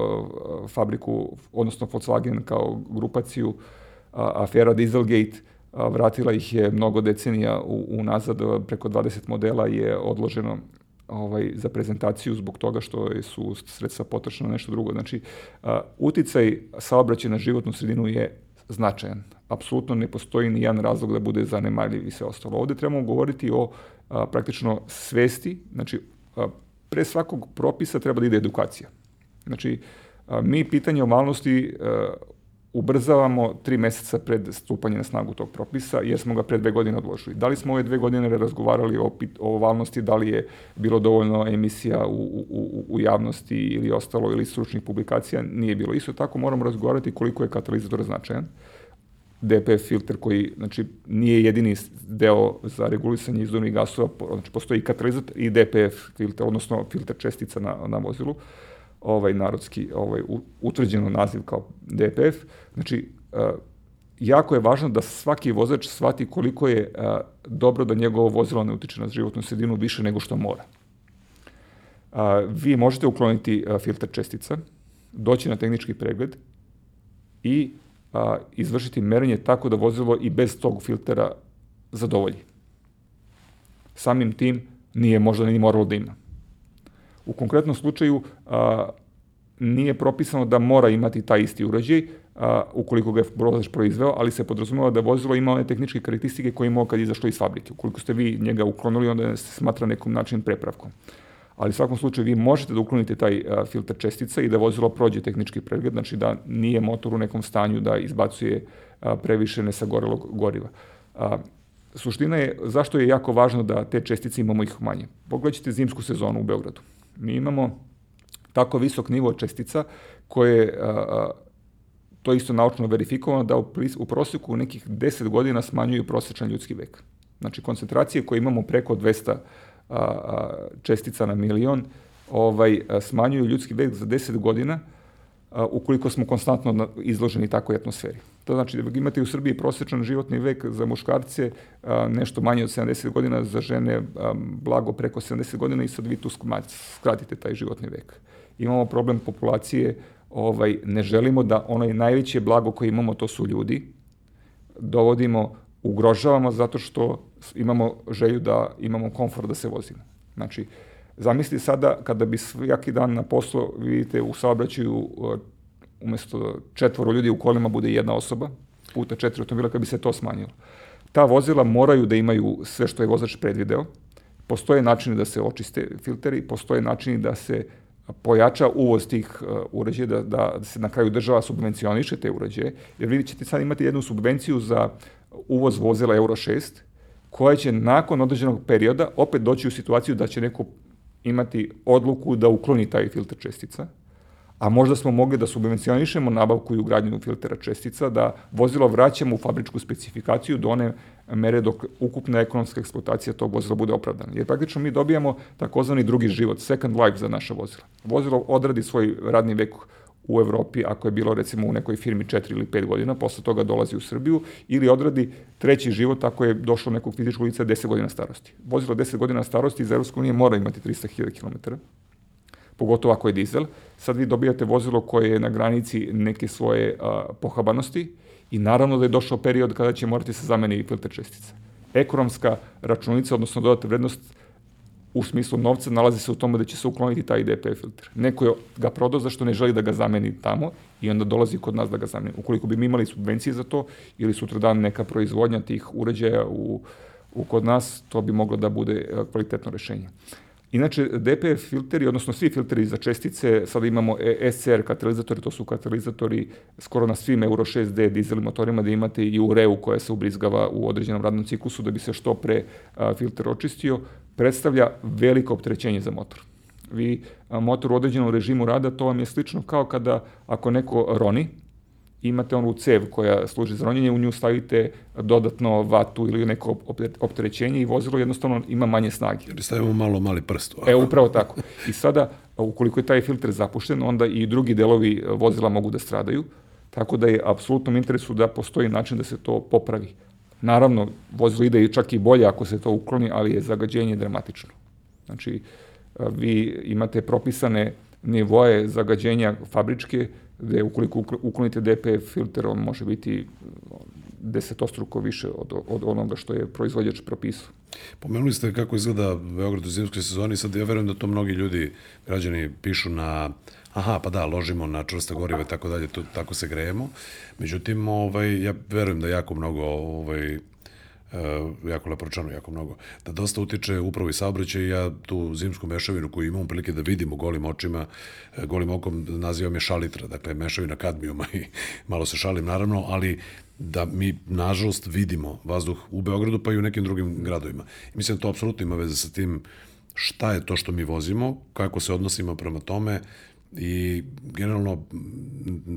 a, fabriku, odnosno Volkswagen kao grupaciju a, afera Dieselgate, vratila ih je mnogo decenija unazad, preko 20 modela je odloženo ovaj, za prezentaciju zbog toga što su sredstva potrošena nešto drugo. Znači, a, uticaj saobraćaja na životnu sredinu je značajan. Apsolutno ne postoji ni jedan razlog da bude zanemarljiv i sve ostalo. Ovde trebamo govoriti o a, praktično svesti, znači a, pre svakog propisa treba da ide edukacija. Znači, a, mi pitanje ovalnosti ubrzavamo tri meseca pred stupanje na snagu tog propisa, jer smo ga pre dve godine odložili. Da li smo ove dve godine razgovarali o, o valnosti, da li je bilo dovoljno emisija u, u, u javnosti ili ostalo, ili stručnih publikacija, nije bilo. Isto tako moramo razgovarati koliko je katalizator značajan. DPF filter koji znači, nije jedini deo za regulisanje izduvnih gasova, znači postoji katalizator i DPF filter, odnosno filter čestica na, na vozilu. Uh, ovaj narodski ovaj utvrđeno naziv kao DPF. Znači jako je važno da svaki vozač shvati koliko je dobro da njegovo vozilo ne utiče na životnu sredinu više nego što mora. vi možete ukloniti filter čestica, doći na tehnički pregled i izvršiti merenje tako da vozilo i bez tog filtera zadovolji. Samim tim nije možda ni moralo da ima. U konkretnom slučaju a, nije propisano da mora imati taj isti uređaj, a, ukoliko ga je vozač proizveo, ali se podrazumeva da vozilo ima one tehničke karakteristike koje imao kad je izašlo iz fabrike. Ukoliko ste vi njega uklonili, onda se smatra nekom način prepravkom. Ali u svakom slučaju vi možete da uklonite taj a, filter čestica i da vozilo prođe tehnički pregled, znači da nije motor u nekom stanju da izbacuje a, previše nesagorelog goriva. A, suština je zašto je jako važno da te čestice imamo ih manje. Pogledajte zimsku sezonu u Beogradu. Mi imamo tako visok nivo čestica koje a, to isto naučno verifikovano da u, u prosjeku nekih 10 godina smanjuju prosječan ljudski vek. Znači koncentracije koje imamo preko 200 a, a, čestica na milion ovaj, smanjuju ljudski vek za 10 godina ukoliko smo konstantno izloženi takvoj atmosferi. To znači da imate u Srbiji prosječan životni vek za muškarce nešto manje od 70 godina, za žene blago preko 70 godina i sad vi tu skratite taj životni vek. Imamo problem populacije, ovaj, ne želimo da onaj najveće blago koje imamo, to su ljudi, dovodimo, ugrožavamo zato što imamo želju da imamo komfort da se vozimo. Znači, Zamisli sada kada bi svaki dan na poslu, vidite, u saobraćaju umesto četvoro ljudi u kolima bude jedna osoba, puta četiri automobila, kada bi se to smanjilo. Ta vozila moraju da imaju sve što je vozač predvideo, postoje načini da se očiste filteri, postoje načini da se pojača uvoz tih uh, uređaja, da, da se na kraju država subvencioniše te uređaje, jer vidite ćete sad imati jednu subvenciju za uvoz vozila Euro 6, koja će nakon određenog perioda opet doći u situaciju da će neko imati odluku da ukloni taj filter čestica, a možda smo mogli da subvencionišemo nabavku i ugradnju filtera čestica, da vozilo vraćamo u fabričku specifikaciju do one mere dok ukupna ekonomska eksploatacija tog vozila bude opravdana. Jer praktično mi dobijamo takozvani drugi život, second life za naše vozila. Vozilo odradi svoj radni vek u Evropi, ako je bilo recimo u nekoj firmi 4 ili 5 godina, posle toga dolazi u Srbiju, ili odradi treći život ako je došlo nekog fizičkog lica 10 godina starosti. Vozilo 10 godina starosti iz Evropske unije mora imati 300.000 km, pogotovo ako je dizel. Sad vi dobijate vozilo koje je na granici neke svoje a, pohabanosti i naravno da je došao period kada će morati se zameni filter čestica. Ekonomska računica, odnosno dodata vrednost u smislu novca nalazi se u tome da će se ukloniti taj DPF filter. Neko je ga prodao zašto ne želi da ga zameni tamo i onda dolazi kod nas da ga zameni. Ukoliko bi mi imali subvencije za to ili sutra dan neka proizvodnja tih uređaja u, u kod nas, to bi moglo da bude kvalitetno rešenje. Inače, DPF filteri, odnosno svi filteri za čestice, sada imamo e, SCR katalizatori, to su katalizatori skoro na svim Euro 6D dizel motorima da imate i ureu koja se ubrizgava u određenom radnom ciklusu da bi se što pre filter očistio predstavlja veliko opterećenje za motor. Vi motor u određenom režimu rada, to vam je slično kao kada ako neko roni imate onu cev koja služi za ronjenje, u nju stavite dodatno vatu ili neko opterećenje i vozilo jednostavno ima manje snage. Ili stavimo malo mali prst. E, upravo tako. I sada, ukoliko je taj filter zapušten, onda i drugi delovi vozila mogu da stradaju, tako da je apsolutno interesu da postoji način da se to popravi. Naravno, vozilo ide čak i bolje ako se to ukloni, ali je zagađenje dramatično. Znači, vi imate propisane nivoje zagađenja fabričke, gde ukoliko uklonite DPF filter, on može biti desetostruko više od, od onoga što je proizvođač propisao. Pomenuli ste kako izgleda Beograd u zimskoj sezoni, sad ja verujem da to mnogi ljudi, građani, pišu na aha, pa da, ložimo na čvrsta goriva i tako dalje, to, tako se grejemo. Međutim, ovaj, ja verujem da jako mnogo ovaj, uh, jako lepo rečeno, jako mnogo, da dosta utiče upravo i saobraćaj ja tu zimsku mešavinu koju imamo prilike da vidimo golim očima, e, golim okom nazivam je šalitra, dakle mešavina kadmijuma i malo se šalim naravno, ali da mi nažalost vidimo vazduh u Beogradu pa i u nekim drugim gradovima. I mislim da to apsolutno ima veze sa tim šta je to što mi vozimo, kako se odnosimo prema tome i generalno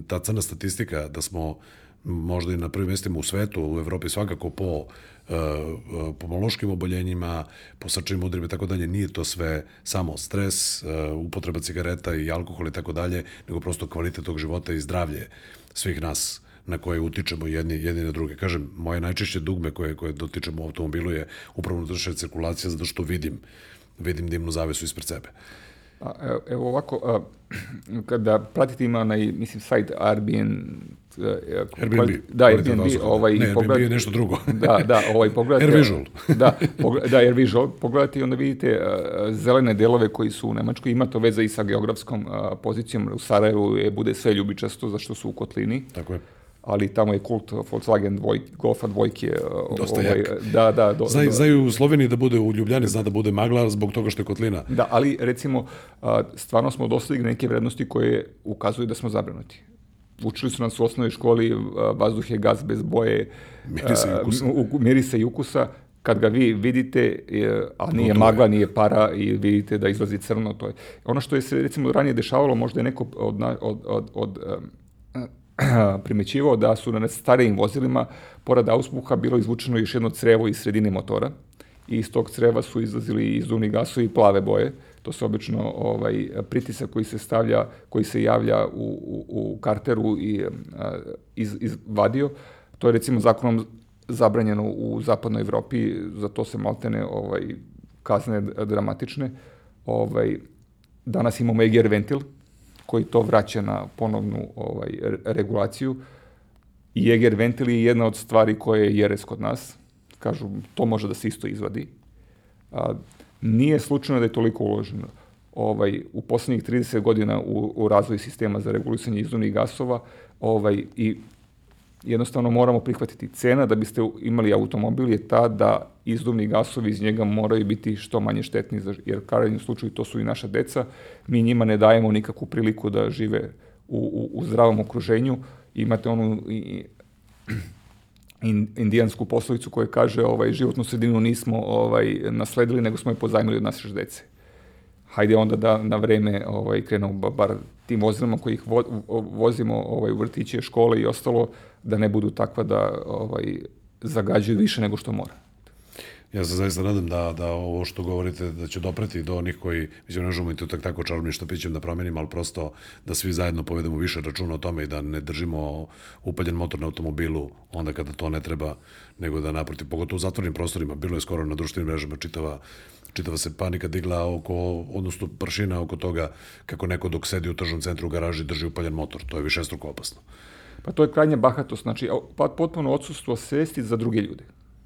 ta crna statistika da smo možda i na prvim mestima u svetu, u Evropi svakako po uh, pomološkim oboljenjima, po srčanim udrima i tako dalje, nije to sve samo stres, uh, upotreba cigareta i alkohol i tako dalje, nego prosto kvalitet tog života i zdravlje svih nas na koje utičemo jedni, jedni na druge. Kažem, moje najčešće dugme koje, koje dotičemo u automobilu je upravo unutrašnja cirkulacija zato što vidim, vidim dimnu zavesu ispred sebe. A, evo ovako, a, kada pratite ima onaj, mislim, sajt Airbnb, Airbnb. Da, Airbnb, ovaj, ne, Airbnb je nešto drugo. da, da, ovaj, pogledate. AirVisual. da, pogled, da, AirVisual. Pogledate i onda vidite uh, zelene delove koji su u Nemačkoj. Ima to veze i sa geografskom uh, pozicijom. U Sarajevu je, bude sve ljubičasto, zašto su u kotlini. Tako je ali tamo je kult Volkswagen dvoj, Golfa dvojke. Dosta ovaj, jak. Da, da. Do, Znaju, znaju u Sloveniji da bude u Ljubljani, zna da bude magla zbog toga što je kotlina. Da, ali recimo, stvarno smo dostigli neke vrednosti koje ukazuju da smo zabranuti. Učili su nas u osnovnoj školi, vazduh je gaz bez boje, mirisa i ukusa. Mirisa i ukusa kad ga vi vidite, a nije magla, nije para i vidite da izlazi crno, to je. Ono što je se recimo ranije dešavalo, možda je neko od, od, od, od primećivao da su na starijim vozilima pored auspuha bilo izvučeno još jedno crevo iz sredine motora i iz tog creva su izlazili izduvni gasovi plave boje. To se obično ovaj, pritisak koji se stavlja, koji se javlja u, u, u karteru i a, iz, izvadio. To je recimo zakonom zabranjeno u zapadnoj Evropi, za to se maltene ovaj, kazne dramatične. Ovaj, danas imamo EGR ventil, koji to vraća na ponovnu ovaj, regulaciju. I Jäger ventil je jedna od stvari koje je jeres kod nas. Kažu, to može da se isto izvadi. A, nije slučajno da je toliko uloženo. Ovaj, u poslednjih 30 godina u, u razvoj sistema za regulisanje izduvnih gasova ovaj, i jednostavno moramo prihvatiti. Cena da biste imali automobil je ta da izduvni gasovi iz njega moraju biti što manje štetni, jer u slučaju to su i naša deca. Mi njima ne dajemo nikakvu priliku da žive u, u, u zdravom okruženju. Imate onu i, in, indijansku poslovicu koja kaže ovaj, životnu sredinu nismo ovaj, nasledili, nego smo je pozajmili od naše dece. Hajde onda da na vreme ovaj, krenemo bar tim vozilima koji ih vo, vozimo ovaj, u vrtiće, škole i ostalo, da ne budu takva da ovaj, zagađuju više nego što mora. Ja se zaista nadam da, da ovo što govorite da će dopreti do onih koji, mislim, ne možemo i to tak, tako čarobnim štapićem da promenimo, ali prosto da svi zajedno povedemo više računa o tome i da ne držimo upaljen motor na automobilu onda kada to ne treba, nego da naproti, pogotovo u zatvornim prostorima, bilo je skoro na društvenim mrežama čitava čitava se panika digla oko, odnosno pršina oko toga kako neko dok sedi u tržnom centru u garaži drži upaljen motor. To je više struko opasno. Pa to je krajnja bahatost, znači pa, potpuno odsustvo svesti za druge ljude.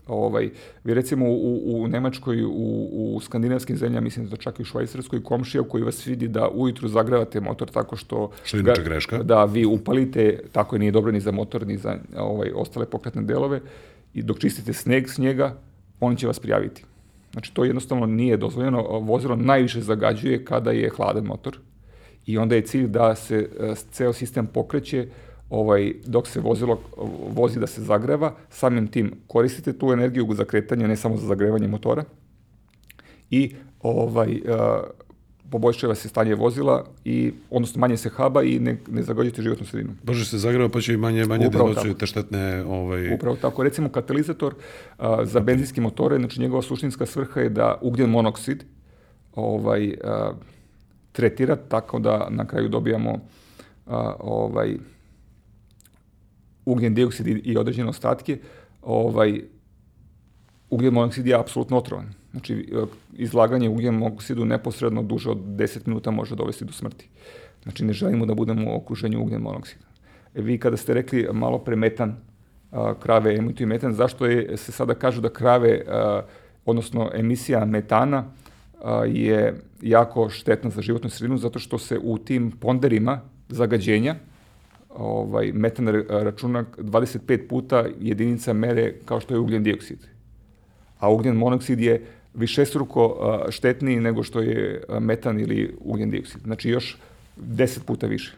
Ovaj, vi recimo u, u Nemačkoj, u, u skandinavskim zemljama, mislim da čak i u Švajcarskoj, komšija koji vas vidi da ujutru zagrevate motor tako što... Što je inače greška. Da, vi upalite, tako je nije dobro ni za motor, ni za ovaj, ostale pokretne delove, i dok čistite sneg s njega, on će vas prijaviti. Znači, to jednostavno nije dozvoljeno. Vozilo najviše zagađuje kada je hladan motor i onda je cilj da se uh, ceo sistem pokreće ovaj, dok se vozilo vozi da se zagreva, samim tim koristite tu energiju za kretanje, ne samo za zagrevanje motora. I ovaj, uh, poboljšava se stanje vozila i odnosno manje se haba i ne, ne zagađujete životnu sredinu. Brže se zagreva pa će i manje manje da te štetne ovaj Upravo tako. Recimo katalizator a, za benzinske motore, znači njegova suštinska svrha je da ugljen monoksid ovaj a, tretira tako da na kraju dobijamo a, ovaj ugljen dioksid i, i određene ostatke, ovaj ugljen monoksid je apsolutno otrovan Znači, e, izlaganje ugljenom oksidu neposredno duže od 10 minuta može dovesti do smrti. Znači, ne želimo da budemo u okruženju ugljen monoksida. E, vi kada ste rekli malo pre metan, a, krave emituju metan, zašto je, se sada kažu da krave, a, odnosno emisija metana a, je jako štetna za životnu sredinu, zato što se u tim ponderima zagađenja ovaj, metan računa 25 puta jedinica mere kao što je ugljen dioksid. A ugljen monoksid je višestruko štetniji nego što je metan ili ugljen dioksid. Znači još deset puta više.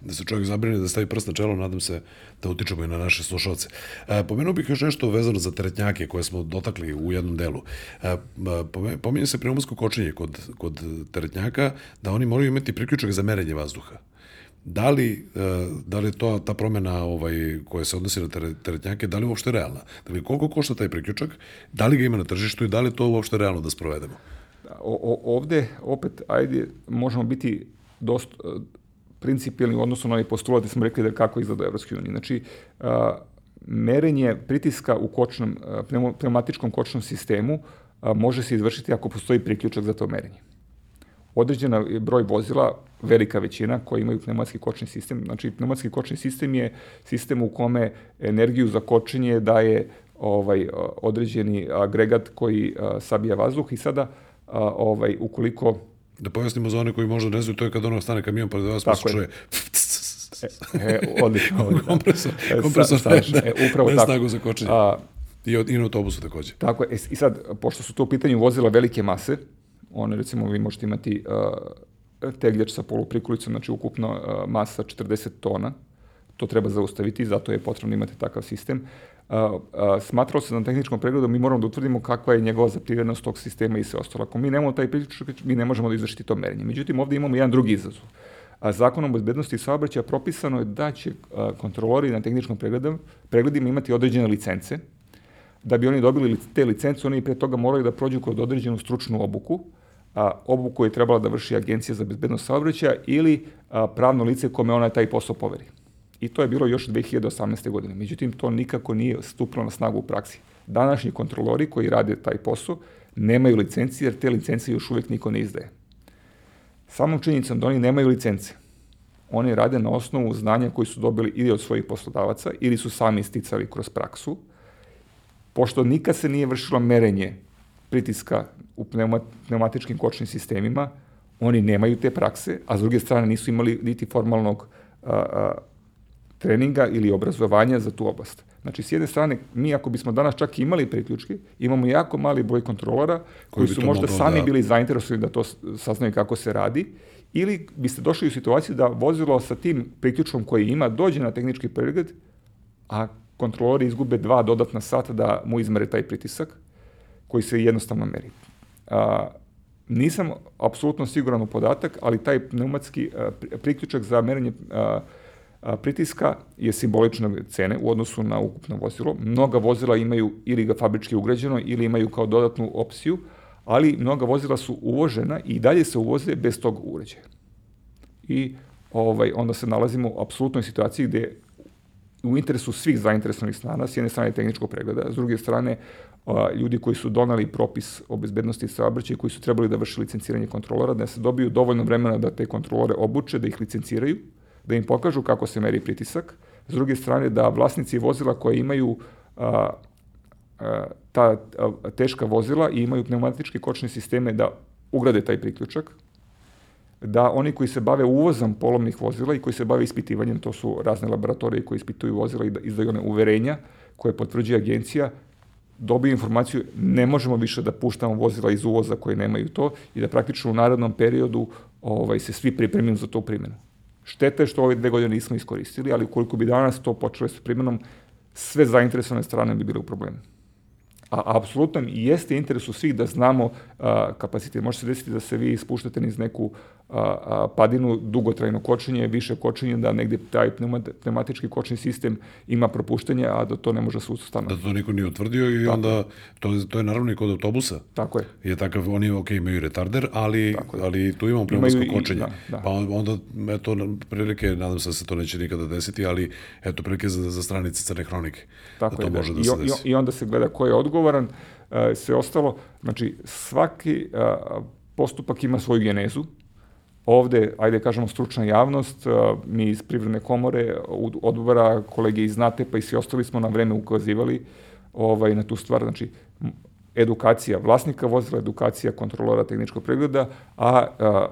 Da se čovjek zabrine da stavi prst na čelo, nadam se da utičemo i na naše slušalce. E, pomenuo bih još nešto vezano za teretnjake koje smo dotakli u jednom delu. E, se pneumatsko kočenje kod, kod teretnjaka, da oni moraju imati priključak za merenje vazduha da li, e, da li to, ta promena ovaj, koja se odnosi na teretnjake, da li je uopšte realna? Da li koliko košta taj priključak, da li ga ima na tržištu i da li to uopšte realno da sprovedemo? O, o, ovde, opet, ajde, možemo biti dosta e, principijalni u odnosu na onaj postulat da smo rekli da kako izgleda Evropske unije. Znači, a, merenje pritiska u kočnom, pneumatičkom kočnom sistemu a, može se izvršiti ako postoji priključak za to merenje određena broj vozila, velika većina, koji imaju pneumatski kočni sistem. Znači, pneumatski kočni sistem je sistem u kome energiju za kočenje daje ovaj određeni agregat koji a, sabija vazduh i sada a, ovaj ukoliko da pojasnimo za one koji možda ne znaju, to je kad ono stane kamion pored vas pa se čuje E, e, odlično. odlično. kompresor, kompresor sa, sa, ne, upravo ne tako. snagu za kočenje. A, I, od, I na autobusu takođe. Tako je. I sad, pošto su to u pitanju vozila velike mase, one recimo vi možete imati uh, tegljač sa poluprikulicom, znači ukupno uh, masa 40 tona, to treba zaustaviti, zato je potrebno imati takav sistem. Uh, uh, smatralo se na tehničkom pregledu, mi moramo da utvrdimo kakva je njegova zaprivenost tog sistema i sve ostalo. Ako mi nemamo taj priključak, mi ne možemo da izvršiti to merenje. Međutim, ovde imamo jedan drugi izazov. A zakonom bezbednosti saobraćaja propisano je da će kontrolori na tehničkom pregledu, pregledima imati određene licence. Da bi oni dobili te licence, oni pre toga moraju da prođu kod određenu stručnu obuku, a, obuku je trebala da vrši Agencija za bezbednost saobraćaja ili a, pravno lice kome ona taj posao poveri. I to je bilo još 2018. godine. Međutim, to nikako nije stupilo na snagu u praksi. Današnji kontrolori koji rade taj posao nemaju licenci, jer te licencije još uvek niko ne izdaje. Samom činjenicom da oni nemaju licence, oni rade na osnovu znanja koji su dobili ili od svojih poslodavaca ili su sami sticali kroz praksu, pošto nikad se nije vršilo merenje pritiska u pneumatičkim kočnim sistemima, oni nemaju te prakse, a s druge strane nisu imali niti formalnog a, a, treninga ili obrazovanja za tu oblast. Znači, s jedne strane, mi ako bismo danas čak imali priključke, imamo jako mali broj kontrolora koji, koji su možda sami da... bili zainteresovani da to saznaju kako se radi, ili biste došli u situaciju da vozilo sa tim priključkom koji ima dođe na tehnički pregled, a kontrolori izgube dva dodatna sata da mu izmere taj pritisak, koji se jednostavno meri. A, nisam apsolutno siguran u podatak, ali taj pneumatski priključak za merenje pritiska je simbolične cene u odnosu na ukupno vozilo. Mnoga vozila imaju ili ga fabrički ugrađeno ili imaju kao dodatnu opciju, ali mnoga vozila su uvožena i dalje se uvoze bez tog uređaja. I ovaj, onda se nalazimo u apsolutnoj situaciji gde u interesu svih zainteresovanih strana, s jedne strane tehničkog pregleda, s druge strane ljudi koji su donali propis o bezbednosti saobraćaja koji su trebali da vrše licenciranje kontrolora, da se dobiju dovoljno vremena da te kontrolore obuče, da ih licenciraju, da im pokažu kako se meri pritisak. S druge strane, da vlasnici vozila koje imaju a, a, ta a, teška vozila i imaju pneumatičke kočne sisteme da ugrade taj priključak, da oni koji se bave uvozom polovnih vozila i koji se bave ispitivanjem, to su razne laboratorije koji ispituju vozila i da izdaju one uverenja koje potvrđuje agencija, dobiju informaciju ne možemo više da puštamo vozila iz uvoza koje nemaju to i da praktično u narodnom periodu ovaj, se svi pripremimo za to primjenu. Šteta je što ove dve godine nismo iskoristili, ali ukoliko bi danas to počelo sa primjenom, sve zainteresovane strane bi bile u problemu. a apsolutno jeste interesu svih da znamo a, kapacitet. Može se desiti da se vi spuštate niz neku a, a, padinu, dugotrajno kočenje, više kočenje, da negde taj pneumatički kočni sistem ima propuštenje, a da to ne može se ustanoviti. Da to niko nije utvrdio i Tako. onda, to, to je naravno i kod autobusa. Tako je. Je takav, oni ok, imaju retarder, ali, ali tu imamo pneumatsko kočenje. Da, da. Pa onda, eto, prilike, nadam se da se to neće nikada desiti, ali eto, prilike za, za stranice crne hronike. Tako da to je, da. može da, da se desi. I, I onda se gleda ko je odgovoran, e, sve ostalo, znači svaki postupak ima svoju genezu, Ovde, ajde da kažemo, stručna javnost, mi iz Privredne komore, odbora, kolege iz NATE, pa i svi ostali smo na vreme ukazivali ovaj, na tu stvar. Znači, edukacija vlasnika vozila, edukacija kontrolora tehničkog pregleda, a, a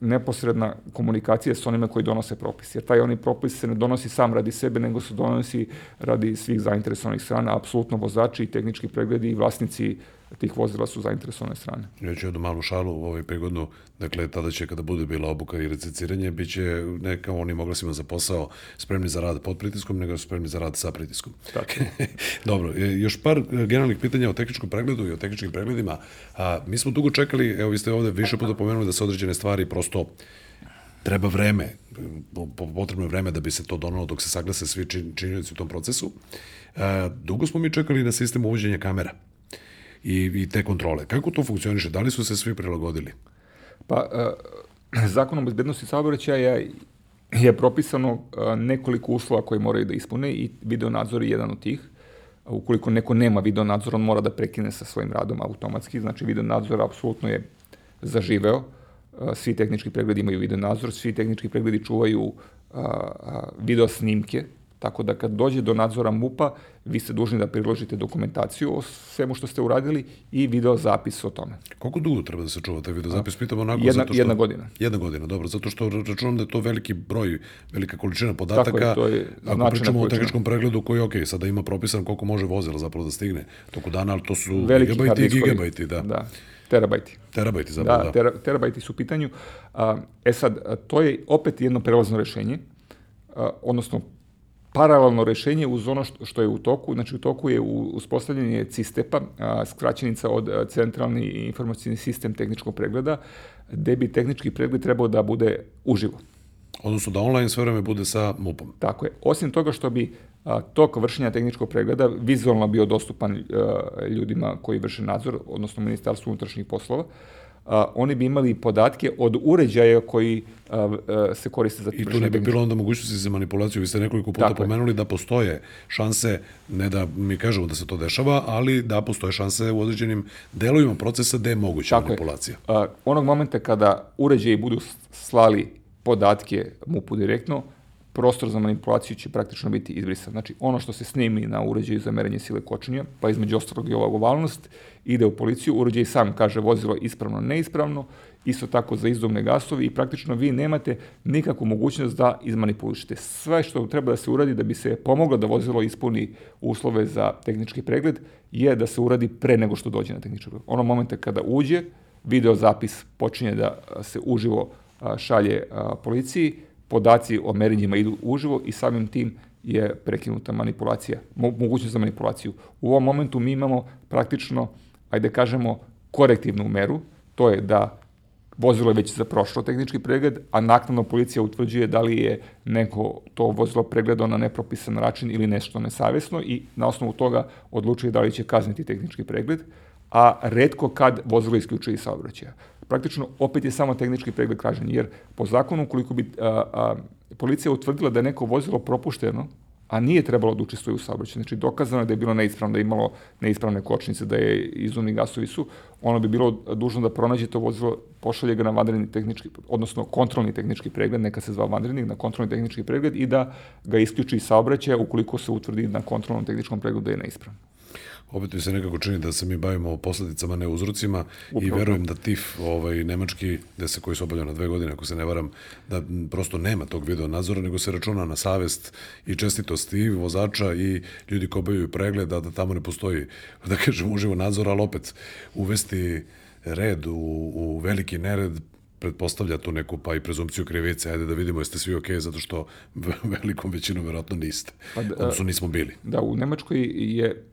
neposredna komunikacija s onima koji donose propis. Jer taj oni propis se ne donosi sam radi sebe, nego se donosi radi svih zainteresovanih strana, apsolutno vozači, tehnički pregledi i vlasnici tih vozila su zainteresovane strane. Ja ću jednu malu šalu u ovaj prigodnu, dakle tada će kada bude bila obuka i reciciranje, bit će neka onim oglasima za posao spremni za rad pod pritiskom, nego spremni za rad sa pritiskom. Tako. Dobro, još par generalnih pitanja o tehničkom pregledu i o tehničkim pregledima. A, mi smo dugo čekali, evo vi ste ovde više puta pomenuli da se određene stvari prosto treba vreme, potrebno je vreme da bi se to donalo dok se saglase svi činjenici u tom procesu. E, dugo smo mi čekali na sistem uvođenja kamera i, i te kontrole. Kako to funkcioniše? Da li su se svi prilagodili? Pa, e, zakon o bezbednosti saobraćaja je propisano e, nekoliko uslova koje moraju da ispune i video nadzor je jedan od tih. Ukoliko neko nema video nadzor, on mora da prekine sa svojim radom automatski. Znači, video nadzor apsolutno je zaživeo. E, svi tehnički pregledi imaju video nadzor, svi tehnički pregledi čuvaju a, video snimke Tako da kad dođe do nadzora MUPA, vi ste dužni da priložite dokumentaciju o svemu što ste uradili i video zapis o tome. Koliko dugo treba da se čuva taj video zapis? Pitam onako jedna, zato što... Jedna godina. Jedna godina, dobro. Zato što računam da je to veliki broj, velika količina podataka. Tako je, to je Ako pričamo o tehničkom pregledu koji, ok, sada ima propisan koliko može vozila zapravo da stigne toku dana, ali to su veliki gigabajti i gigabajti, da. da. Terabajti. Terabajti zapravo, da. da. terabajti su u pitanju. A, e sad, to je opet jedno prelazno rešenje, a, odnosno paralelno rešenje uz ono što je u toku, znači u toku je uspostavljanje CISTEP-a, skraćenica od centralni informacijni sistem tehničkog pregleda, gde bi tehnički pregled trebao da bude uživo. Odnosno da online sve vreme bude sa MUP-om. Tako je. Osim toga što bi a, tok vršenja tehničkog pregleda vizualno bio dostupan a, ljudima koji vrše nadzor, odnosno Ministarstvu unutrašnjih poslova, a, oni bi imali podatke od uređaja koji a, a, se koriste za I tu ne bi bilo onda mogućnosti za manipulaciju. Vi ste nekoliko puta Tako pomenuli je. da postoje šanse, ne da mi kažemo da se to dešava, ali da postoje šanse u određenim delovima procesa gde je moguća Tako manipulacija. Je. A, onog momenta kada uređaji budu slali podatke MUP-u direktno, prostor za manipulaciju će praktično biti izbrisan. Znači, ono što se snimi na uređaju za merenje sile kočenja, pa između ostalog i ova ovalnost, ide u policiju, uređaj sam kaže vozilo ispravno, neispravno, isto tako za izduvne gasove i praktično vi nemate nikakvu mogućnost da izmanipulišete. Sve što treba da se uradi da bi se pomoglo da vozilo ispuni uslove za tehnički pregled je da se uradi pre nego što dođe na tehnički pregled. Ono momenta kada uđe, video zapis počinje da se uživo šalje policiji, podaci o merenjima idu uživo i samim tim je prekinuta manipulacija, mogućnost za manipulaciju. U ovom momentu mi imamo praktično, ajde da kažemo, korektivnu meru, to je da vozilo je već za prošlo tehnički pregled, a naknadno policija utvrđuje da li je neko to vozilo pregledao na nepropisan način ili nešto nesavesno i na osnovu toga odlučuje da li će kazniti tehnički pregled, a redko kad vozilo isključuje iz saobraćaja praktično opet je samo tehnički pregled kažen, jer po zakonu koliko bi a, a, policija utvrdila da je neko vozilo propušteno, a nije trebalo da učestvuje u saobraćaju. Znači, dokazano je da je bilo neispravno, da je imalo neispravne kočnice, da je izumni gasovi su, ono bi bilo dužno da pronađe to vozilo, pošalje ga na vanredni tehnički, odnosno kontrolni tehnički pregled, neka se zva vanredni, na kontrolni tehnički pregled i da ga isključi iz saobraćaja ukoliko se utvrdi na kontrolnom tehničkom pregledu da je neispravno opet mi se nekako čini da se mi bavimo posledicama, ne uzrocima Upravo. i verujem da TIF, ovaj, nemački, gde se koji se obavlja na dve godine, ako se ne varam, da prosto nema tog video nadzora, nego se računa na savest i čestitost i vozača i ljudi ko obavljaju pregled, da, da tamo ne postoji, da kažem, uživo nadzor, ali opet uvesti red u, u veliki nered pretpostavlja tu neku pa i prezumpciju krivice, ajde da vidimo jeste svi okej, okay, zato što velikom većinom verovatno niste. Pa Odnosno nismo bili. Da, u Nemačkoj je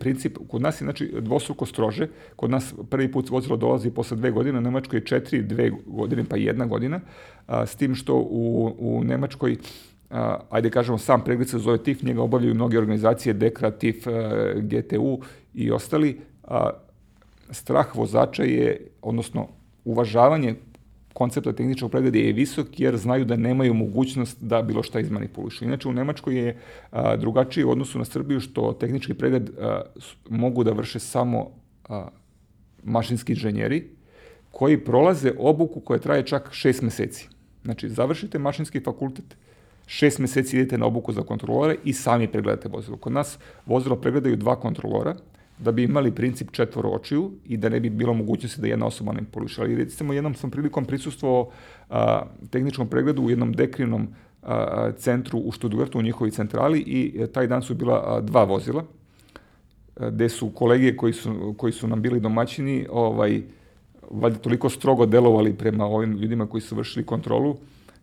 princip, kod nas je znači dvostruko strože, kod nas prvi put vozilo dolazi posle dve godine, u Nemačkoj je četiri, dve godine pa jedna godina, a, s tim što u, u Nemačkoj a, ajde kažemo sam pregled se zove TIF, njega obavljaju mnoge organizacije, DEKRA, TIF, a, GTU i ostali, a, strah vozača je, odnosno uvažavanje koncepta tehničkog pregleda je visok jer znaju da nemaju mogućnost da bilo šta izmanipulišu. Inače, u Nemačkoj je a, drugačije u odnosu na Srbiju što tehnički pregled a, mogu da vrše samo a, mašinski inženjeri koji prolaze obuku koja traje čak šest meseci. Znači, završite mašinski fakultet, šest meseci idete na obuku za kontrolore i sami pregledate vozilo. Kod nas vozilo pregledaju dva kontrolora, da bi imali princip četvoro očiju i da ne bi bilo mogućnosti da jedna osoba ne poliša. Ali recimo jednom sam prilikom prisustvovao tehničkom pregledu u jednom dekrinom a, centru u Stuttgartu, u njihovi centrali i taj dan su bila a, dva vozila gde su kolege koji su, koji su nam bili domaćini ovaj, valjda toliko strogo delovali prema ovim ljudima koji su vršili kontrolu,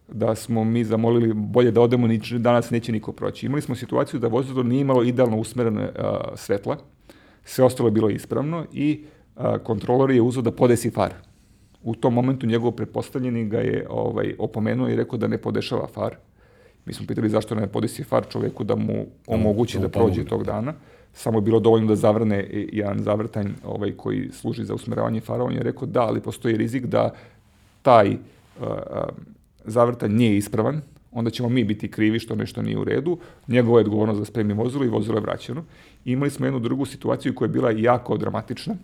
da smo mi zamolili bolje da odemo, nič, danas neće niko proći. Imali smo situaciju da vozilo nije imalo idealno usmerene a, svetla, sve ostalo je bilo ispravno i a, kontrolor je uzao da podesi far. U tom momentu njegov prepostavljeni ga je ovaj, opomenuo i rekao da ne podešava far. Mi smo pitali zašto ne podesi far čoveku da mu omogući da prođe tog dana. Samo je bilo dovoljno da zavrne jedan zavrtanj ovaj, koji služi za usmeravanje fara. On je rekao da, ali postoji rizik da taj uh, zavrtanj nije ispravan, onda ćemo mi biti krivi što nešto nije u redu. Njegova je odgovornost da spremi vozilo i vozilo je vraćeno. Imali smo jednu drugu situaciju koja je bila jako dramatična.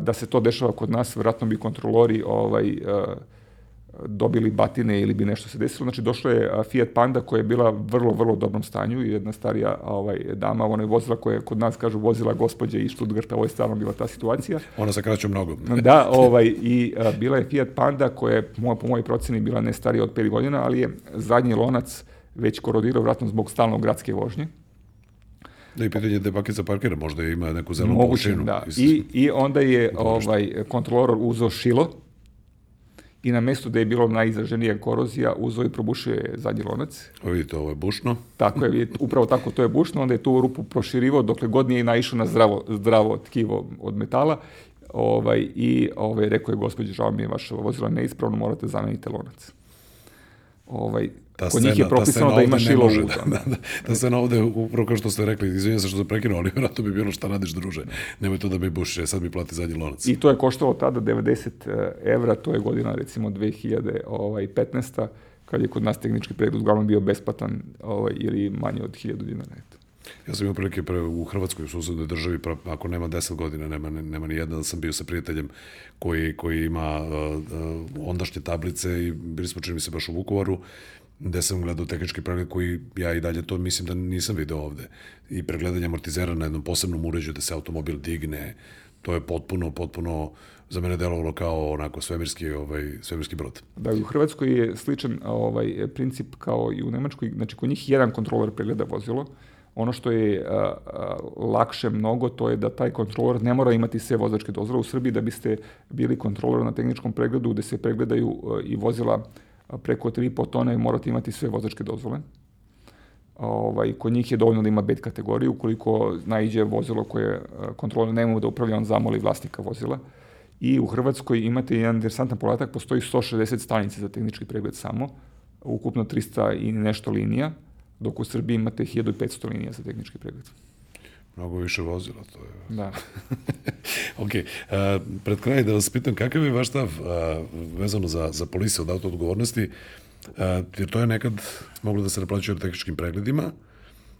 Da se to dešava kod nas, vratno bi kontrolori ovaj, dobili batine ili bi nešto se desilo. Znači, došla je Fiat Panda koja je bila vrlo, vrlo dobrom stanju i jedna starija ovaj, dama, ona je vozila koja je kod nas, kažu, vozila gospođe iz Stuttgarta, ovo je stvarno bila ta situacija. Ona se kraća mnogo. da, ovaj, i a, bila je Fiat Panda koja je, po mojoj proceni, bila ne starija od 5 godina, ali je zadnji lonac već korodirao, vratno zbog stalno gradske vožnje. Da i pitanje da bakica parkira, možda ima neku zelenu Moguće, da. I, I onda je ovaj, kontrolor uzeo šilo, i na mestu da je bilo najizraženija korozija uzeo i probušio je zadnji lonac. O, vidite, ovo je bušno. Tako je, upravo tako, to je bušno, onda je tu rupu proširivo dokle god nije naišao na zdravo, zdravo tkivo od metala ovaj, i ovaj, rekao je gospođe, žao mi je vaše vozilo neispravno, morate zameniti lonac. Ovaj, ta kod scena, njih je propisano da ima šilo može, da, da, da, ta scena ovde, upravo kao što ste rekli, izvinjam se što sam prekinuo, ali vjerojatno bi bilo šta radiš druže. Nemoj to da mi buši, sad mi plati zadnji lonac. I to je koštalo tada 90 eh, evra, to je godina recimo 2015 ovaj, kad je kod nas tehnički pregled uglavnom bio besplatan ovaj, ili manje od 1000 dinara. Eto. Ja sam imao prilike pre, u Hrvatskoj, u susednoj državi, pra, ako nema 10 godina, nema, nema ni jedna, da sam bio sa prijateljem koji, koji ima uh, uh, ondašnje tablice i bili smo, čini mi se, baš u Vukovaru gde sam gledao tehnički pregled koji ja i dalje to mislim da nisam video ovde. I pregledanje amortizera na jednom posebnom uređaju da se automobil digne, to je potpuno, potpuno za mene delovalo kao onako svemirski, ovaj, svemirski brod. Da, u Hrvatskoj je sličan ovaj, princip kao i u Nemačkoj, znači kod njih jedan kontroler pregleda vozilo, ono što je a, a, lakše mnogo, to je da taj kontroler ne mora imati sve vozačke dozvole. U Srbiji da biste bili kontroler na tehničkom pregledu gde se pregledaju a, i vozila preko 3,5 tone morate imati sve vozačke dozvole. Ovaj, kod njih je dovoljno da ima bet kategoriju, ukoliko naiđe vozilo koje kontrole ne mogu da upravlja, on zamoli vlasnika vozila. I u Hrvatskoj imate jedan interesantan podatak, postoji 160 stanica za tehnički pregled samo, ukupno 300 i nešto linija, dok u Srbiji imate 1500 linija za tehnički pregled. Mnogo više vozila, to je... Da. ok, uh, pred kraj da vas pitam, kakav je vaš stav uh, vezano za, za polisiju od auto odgovornosti, uh, jer to je nekad moglo da se naplaćuje od tehničkim pregledima,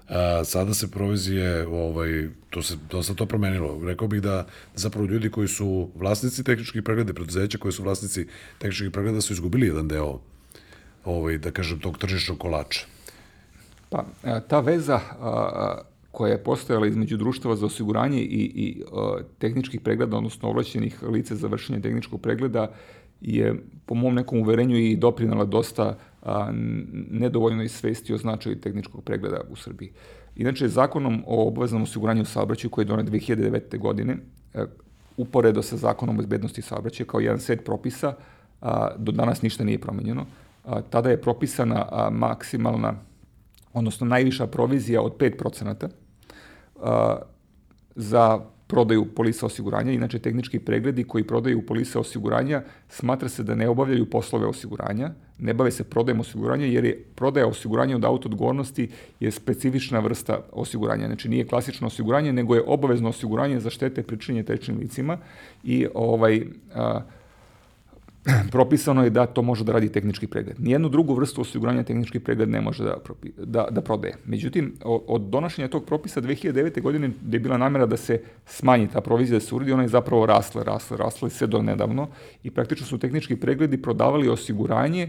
A, sada se provizije, ovaj, to se dosta to promenilo. Rekao bih da zapravo ljudi koji su vlasnici tehničkih pregleda, preduzeća koji su vlasnici tehničkih pregleda su izgubili jedan deo, ovaj, da kažem, tog tržišnog kolača. Pa, ta veza a, koja je postojala između društava za osiguranje i, i uh, tehničkih pregleda, odnosno ovlašćenih lice za vršenje tehničkog pregleda, je po mom nekom uverenju i doprinala dosta a, nedovoljnoj svesti o značaju tehničkog pregleda u Srbiji. Inače, zakonom o obaveznom osiguranju saobraćaju koji je donet 2009. godine, a, uporedo sa zakonom o bezbednosti saobraćaja kao jedan set propisa, a, do danas ništa nije promenjeno. A, tada je propisana a, maksimalna, odnosno najviša provizija od 5%, za prodaju polisa osiguranja, inače tehnički pregledi koji prodaju polise osiguranja smatra se da ne obavljaju poslove osiguranja, ne bave se prodajem osiguranja jer je prodaja osiguranja od auto odgovornosti je specifična vrsta osiguranja. Znači nije klasično osiguranje, nego je obavezno osiguranje za štete pričinje trećim licima i ovaj a, propisano je da to može da radi tehnički pregled. Nijednu drugu vrstu osiguranja tehnički pregled ne može da, da, da prodaje. Međutim, od donošenja tog propisa 2009. godine gde je bila namera da se smanji ta provizija, da se uredi, ona je zapravo rasla, rasla, rasla sve do nedavno i praktično su tehnički pregledi prodavali osiguranje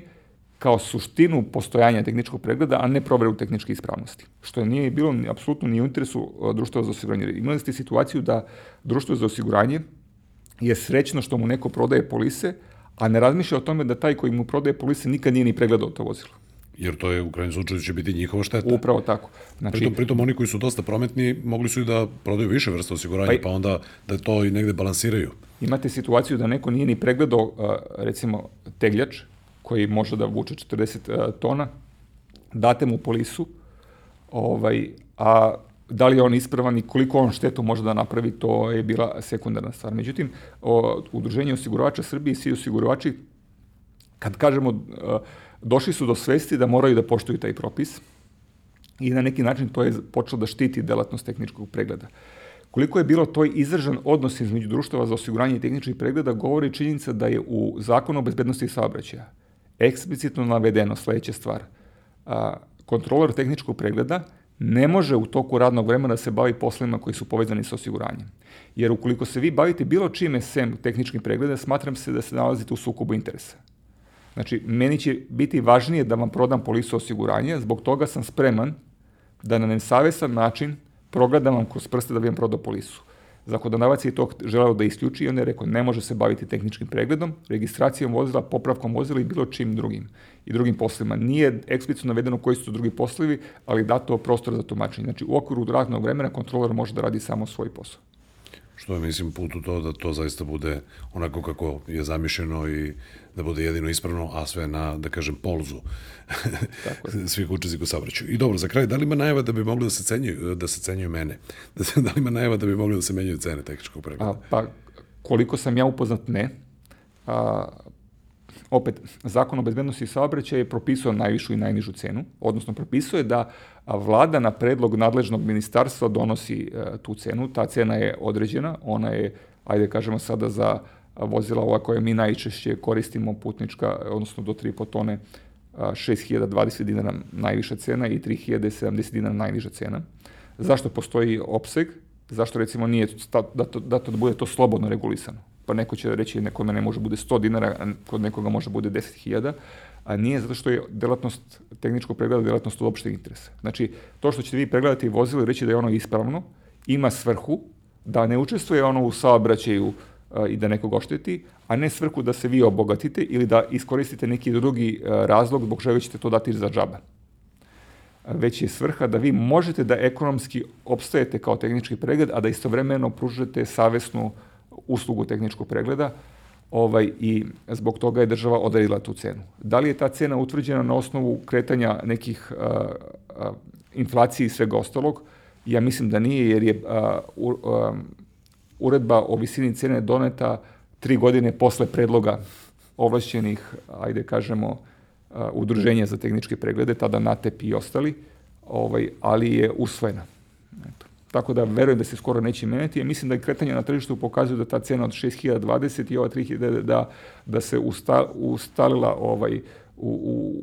kao suštinu postojanja tehničkog pregleda, a ne proveru tehničke ispravnosti. Što nije bilo apsolutno ni u interesu društva za osiguranje. Imali ste situaciju da društvo za osiguranje je srećno što mu neko prodaje polise, a ne razmišlja o tome da taj koji mu prodaje polise nikad nije ni pregledao to vozilo. Jer to je u krajnjem slučaju će biti njihova šteta. Upravo tako. Znači, pritom, pritom oni koji su dosta prometni mogli su i da prodaju više vrsta osiguranja, pa, pa onda da to i negde balansiraju. Imate situaciju da neko nije ni pregledao, recimo, tegljač, koji može da vuče 40 tona, date mu polisu, ovaj, a da li je on ispravan i koliko on štetu može da napravi, to je bila sekundarna stvar. Međutim, o, Udruženje osiguravača Srbije i svi osiguravači, kad kažemo, došli su do svesti da moraju da poštuju taj propis i na neki način to je počelo da štiti delatnost tehničkog pregleda. Koliko je bilo to izražan odnos između društava za osiguranje i tehničkih pregleda, govori činjenica da je u zakonu o bezbednosti saobraćaja eksplicitno navedeno sledeća stvar. Kontroler tehničkog pregleda ne može u toku radnog vremena da se bavi poslovima koji su povezani sa osiguranjem. Jer ukoliko se vi bavite bilo čime sem tehničkim pregleda, smatram se da se nalazite u sukobu interesa. Znači, meni će biti važnije da vam prodam polisu osiguranja, zbog toga sam spreman da na nesavesan način progledam vam kroz prste da bi vam prodao polisu. Zakonodavac je to želeo da isključi i on je rekao ne može se baviti tehničkim pregledom, registracijom vozila, popravkom vozila i bilo čim drugim i drugim poslovima. Nije eksplicitno navedeno koji su to drugi poslovi, ali dato prostor za tumačenje. Znači u okviru radnog vremena kontroler može da radi samo svoj posao što je, mislim, put u to da to zaista bude onako kako je zamišljeno i da bude jedino ispravno, a sve na, da kažem, polzu Tako svih učesnika u saobraćaju. I dobro, za kraj, da li ima najava da bi mogli da se cenjuju, da se cenjuju mene? Da, se, da li ima najava da bi mogli da se menjaju cene tehničkog pregleda? A, pa, koliko sam ja upoznat, ne. A, opet, zakon o bezbednosti saobraćaja je propisao najvišu i najnižu cenu, odnosno propisuje da vlada na predlog nadležnog ministarstva donosi e, tu cenu. Ta cena je određena, ona je, ajde kažemo sada za vozila ova koje mi najčešće koristimo, putnička, odnosno do 3,5 tone, 6020 dinara najviša cena i 3070 dinara najniža cena. Zašto postoji opseg? Zašto recimo nije da to, da to bude to slobodno regulisano? Pa neko će reći nekome ne može bude 100 dinara, a kod nekoga može bude 10.000, a nije zato što je delatnost tehničkog pregleda delatnost od opšteg interesa. Znači, to što ćete vi pregledati vozilo i reći da je ono ispravno, ima svrhu da ne učestvuje ono u saobraćaju i da nekog ošteti, a ne svrhu da se vi obogatite ili da iskoristite neki drugi razlog zbog čega ćete to dati za džaba. Već je svrha da vi možete da ekonomski opstajete kao tehnički pregled, a da istovremeno pružate savesnu uslugu tehničkog pregleda, ovaj, i zbog toga je država odredila tu cenu. Da li je ta cena utvrđena na osnovu kretanja nekih a, a, inflacije i svega ostalog? Ja mislim da nije, jer je a, u, a, uredba o visini cene doneta tri godine posle predloga ovlašćenih, ajde kažemo, udruženja za tehničke preglede, tada NATEP i ostali, ovaj, ali je usvojena. Tako da verujem da se skoro neće menjati. Ja mislim da je kretanje na tržištu pokazuju da ta cena od 6020 i ova 3000 da, da se usta, ustalila ovaj, u,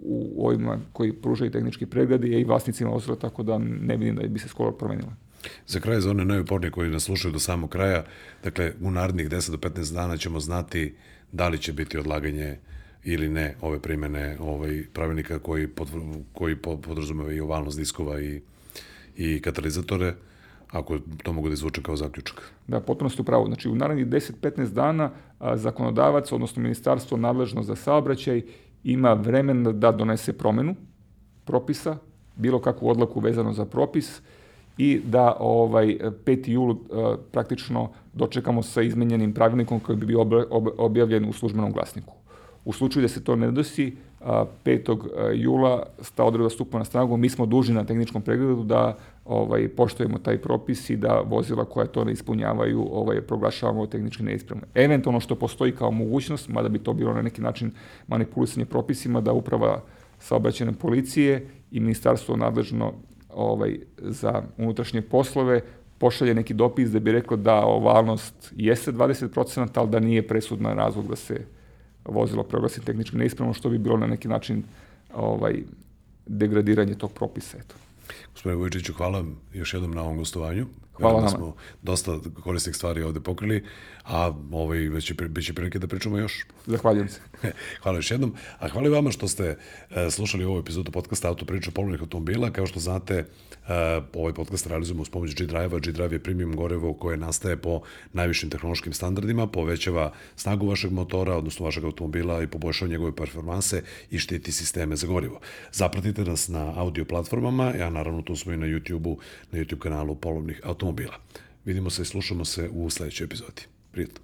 u, u ovima koji pružaju tehnički pregledi i vlasnicima osrata, tako da ne vidim da bi se skoro promenila. Za kraj, za one najupornije koji nas slušaju do samog kraja, dakle, u narednih 10 do 15 dana ćemo znati da li će biti odlaganje ili ne ove primene ovaj pravilnika koji, pod, koji podrazumeva i ovalnost diskova i, i katalizatore ako to mogu da izvuče kao zaključak. Da, potpuno ste upravo. Znači, u narednih 10-15 dana a, zakonodavac, odnosno ministarstvo nadležno za saobraćaj, ima vremena da donese promenu propisa, bilo kakvu odlaku vezano za propis i da ovaj 5. jul praktično dočekamo sa izmenjenim pravilnikom koji bi bio objavljen u službenom glasniku. U slučaju da se to ne dosi, 5. jula sta odreda stupa na snagu, mi smo dužni na tehničkom pregledu da ovaj, poštujemo taj propis i da vozila koja to ne ispunjavaju ovaj, proglašavamo tehnički neispravno. Eventualno što postoji kao mogućnost, mada bi to bilo na neki način manipulisanje propisima, da uprava saobraćene policije i ministarstvo nadležno ovaj, za unutrašnje poslove pošalje neki dopis da bi rekao da ovalnost jeste 20%, ali da nije presudna razlog da se vozilo proglasi tehnički neispravno, što bi bilo na neki način ovaj, degradiranje tog propisa. Eto. Gospodine Vojčiću, hvala još jednom na ovom gostovanju. Hvala da nama. smo dosta korisnih stvari ovde pokrili, a ovaj, već bit će prilike da pričamo još. Zahvaljujem se. Hvala još jednom. A hvala vama što ste e, slušali ovu epizodu podcasta Autopriča polovnih automobila. Kao što znate, e, ovaj podcast realizujemo uz pomoć G-Drive-a. G-Drive je premium gorevo koje nastaje po najvišim tehnološkim standardima, povećava snagu vašeg motora, odnosno vašeg automobila i poboljšava njegove performanse i štiti sisteme za gorivo. Zapratite nas na audio platformama, ja naravno tu smo i na YouTube-u, na YouTube kanalu polovnih automobila automobila. Vidimo se i slušamo se u sledećoj epizodi. Prijetno.